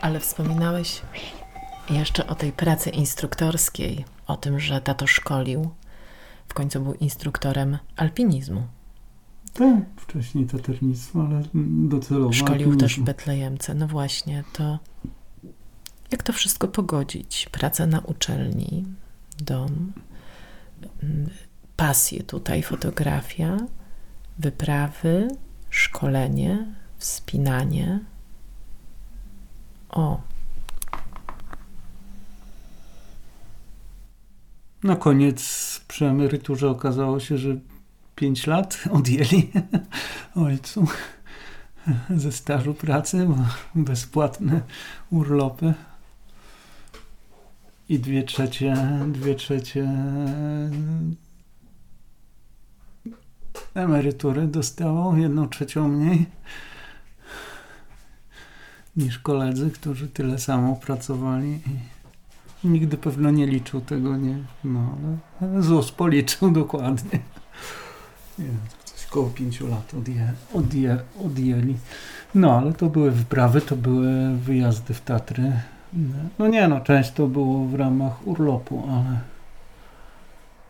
Ale wspominałeś jeszcze o tej pracy instruktorskiej, o tym, że tato szkolił. W końcu był instruktorem alpinizmu. Tak, wcześniej taternictwo, ale docelowo. Szkolił alpinizmu. też w Betlejemce. No właśnie, to jak to wszystko pogodzić? Praca na uczelni, dom, mm, pasje tutaj, fotografia, wyprawy, szkolenie, wspinanie. O. Na koniec przy emeryturze okazało się, że 5 lat odjęli (laughs) ojcu (laughs) ze stażu pracy, bo bezpłatne urlopy i dwie trzecie, dwie trzecie emerytury dostało, jedną trzecią mniej niż koledzy, którzy tyle samo pracowali i nigdy pewno nie liczył tego, nie, no ale ZUS policzył dokładnie. Nie, coś koło pięciu lat odje, odje, odjęli. No, ale to były wyprawy, to były wyjazdy w Tatry. No nie no, część to było w ramach urlopu, ale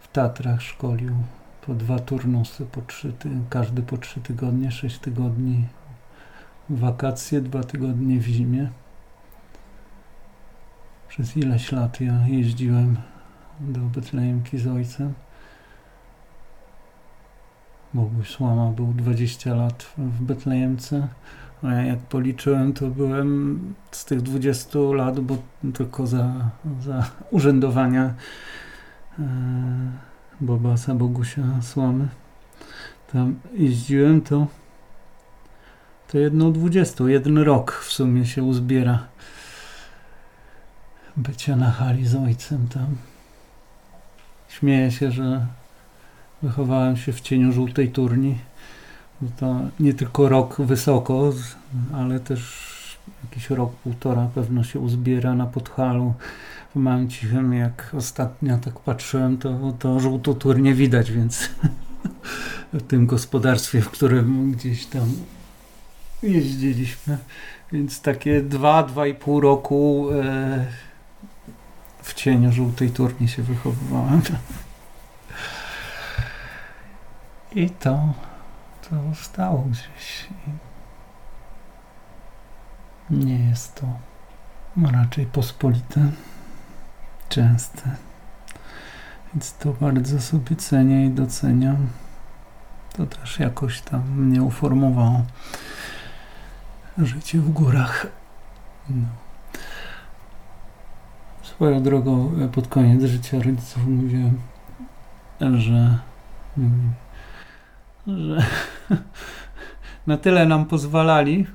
w Tatrach szkolił po dwa turnusy, po trzy, każdy po trzy tygodnie, sześć tygodni wakacje, dwa tygodnie w zimie. Przez ileś lat ja jeździłem do Betlejemki z ojcem. Boguś Słama był 20 lat w Betlejemce, a ja jak policzyłem, to byłem z tych 20 lat, bo tylko za, za urzędowania e, Bobasa Bogusia Słamy tam jeździłem, to to jedno 20, jeden rok w sumie się uzbiera bycia na hali z ojcem tam. Śmieję się, że wychowałem się w cieniu żółtej turni. To nie tylko rok wysoko, ale też jakiś rok, półtora pewno się uzbiera na podchalu małym cichym. Jak ostatnio tak patrzyłem, to, to żółtą turnię widać, więc (laughs) w tym gospodarstwie, w którym gdzieś tam jeździliśmy. Więc takie dwa, dwa i pół roku e, w cieniu żółtej turni się wychowywałem. I to, to stało gdzieś. Nie jest to raczej pospolite, częste. Więc to bardzo sobie cenię i doceniam. To też jakoś tam mnie uformowało życie w górach. No. Swoją drogą pod koniec życia rodziców mówiłem, że, że (laughs) na tyle nam pozwalali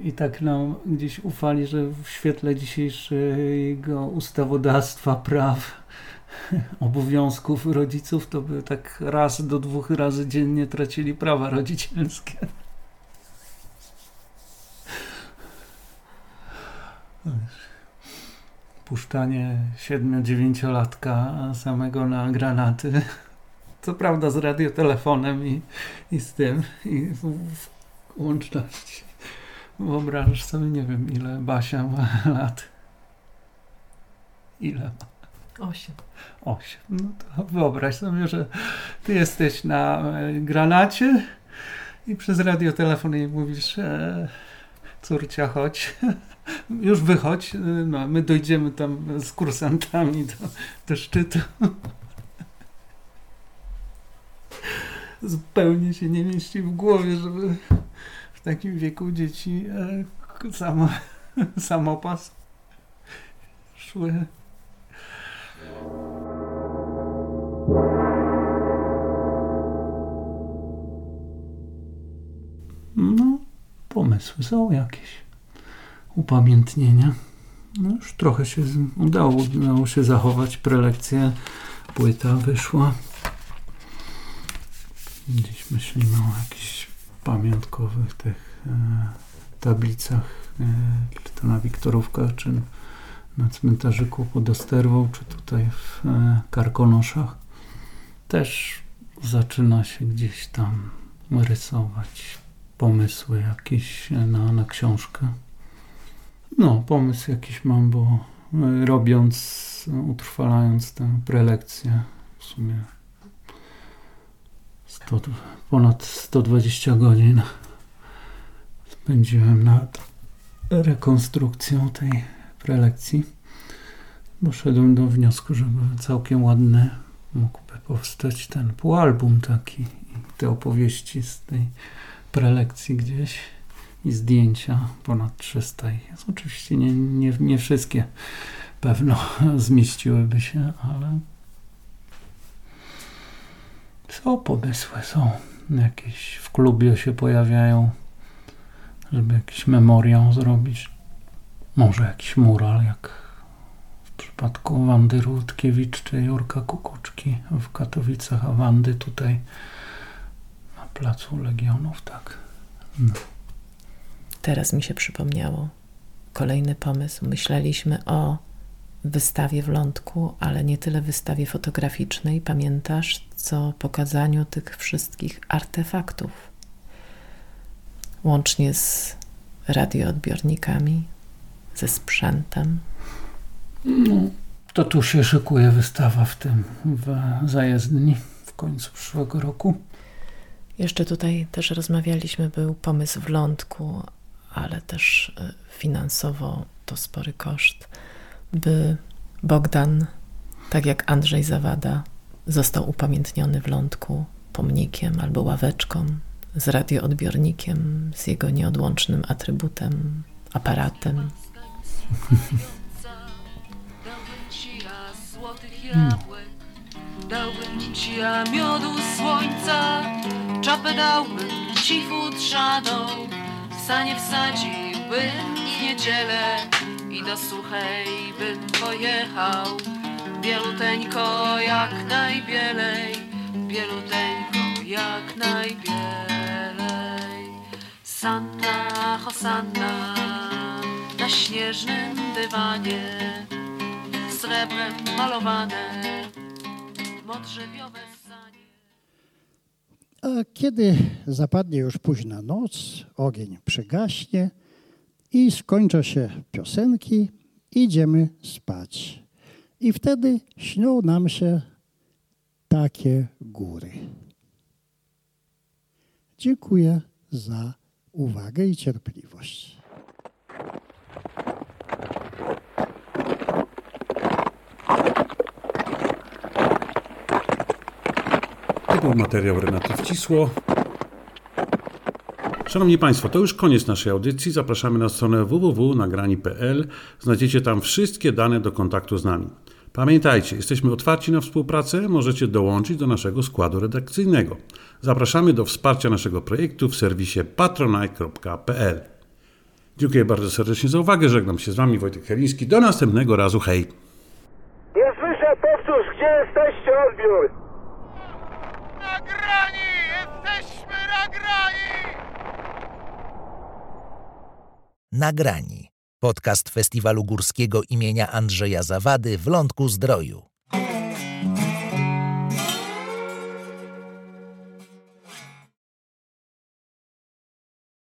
i tak nam gdzieś ufali, że w świetle dzisiejszego ustawodawstwa, praw, (laughs) obowiązków rodziców, to by tak raz do dwóch razy dziennie tracili prawa rodzicielskie. Puszczanie siedmiu-dziewięciolatka samego na granaty. Co prawda z radiotelefonem i, i z tym, i w, w łączności. Wyobrażasz sobie, nie wiem, ile Basia ma (laughs) lat. Ile ma? Osiem. Osiem. No to wyobraź sobie, że ty jesteś na e, granacie i przez radiotelefon jej mówisz e, córcia, chodź. (laughs) Już wychodź, no, my dojdziemy tam z kursantami do, do szczytu. (laughs) Zupełnie się nie mieści w głowie, żeby takim wieku dzieci e, samo, (laughs) samopas szły. No, pomysły są jakieś. Upamiętnienia. No już trochę się udało, udało się zachować prelekcję. Płyta wyszła. Dziś myślimy o jakichś pamiątkowych tych e, tablicach, e, czy to na Wiktorówkach, czy na cmentarzyku pod Osterwą, czy tutaj w e, Karkonoszach. Też zaczyna się gdzieś tam rysować pomysły jakieś na, na książkę. No, pomysł jakiś mam, bo robiąc, utrwalając tę prelekcję, w sumie 100, ponad 120 godzin spędziłem nad rekonstrukcją tej prelekcji. Doszedłem do wniosku, żeby całkiem ładny mógłby powstać ten półalbum taki te opowieści z tej prelekcji gdzieś i zdjęcia ponad 300 jest. Oczywiście nie, nie, nie wszystkie pewno (laughs) zmieściłyby się, ale są pomysły, są jakieś w klubie się pojawiają, żeby jakiś memoriał zrobić. Może jakiś mural, jak w przypadku Wandy Rutkiewicz czy Jurka Kukuczki w Katowicach, a Wandy tutaj na Placu Legionów, tak. No. Teraz mi się przypomniało kolejny pomysł. Myśleliśmy o wystawie w Lądku, ale nie tyle wystawie fotograficznej, pamiętasz, co pokazaniu tych wszystkich artefaktów. Łącznie z radioodbiornikami, ze sprzętem. No, to tu się szykuje wystawa w tym, w zajezdni w końcu przyszłego roku. Jeszcze tutaj też rozmawialiśmy, był pomysł w Lądku, ale też finansowo to spory koszt, by Bogdan, tak jak Andrzej Zawada, został upamiętniony w Lądku pomnikiem albo ławeczką z radioodbiornikiem, z jego nieodłącznym atrybutem, aparatem. jabłek Dałbym ci ja miodu słońca Czapę dałbym ci futrzaną W sanie wsadziłbym w niedzielę I do suchej bym pojechał Bieluteńko jak najbielej Bieluteńko jak najbielej Sanna, hosanna Na śnieżnym dywanie srebrem malowane modrzewiowe. A kiedy zapadnie już późna noc, ogień przygaśnie i skończą się piosenki idziemy spać. I wtedy śnią nam się takie góry. Dziękuję za uwagę i cierpliwość. To był materiał Renaty Wcisło. Szanowni Państwo, to już koniec naszej audycji. Zapraszamy na stronę www.nagrani.pl. Znajdziecie tam wszystkie dane do kontaktu z nami. Pamiętajcie, jesteśmy otwarci na współpracę, możecie dołączyć do naszego składu redakcyjnego. Zapraszamy do wsparcia naszego projektu w serwisie patronite.pl. Dziękuję bardzo serdecznie za uwagę. Żegnam się z Wami Wojtek Heliński. Do następnego razu. Hej! Nie słyszę, powtórz, gdzie jesteście, odbiór? Nagrani. Podcast Festiwalu Górskiego imienia Andrzeja Zawady w Lądku Zdroju.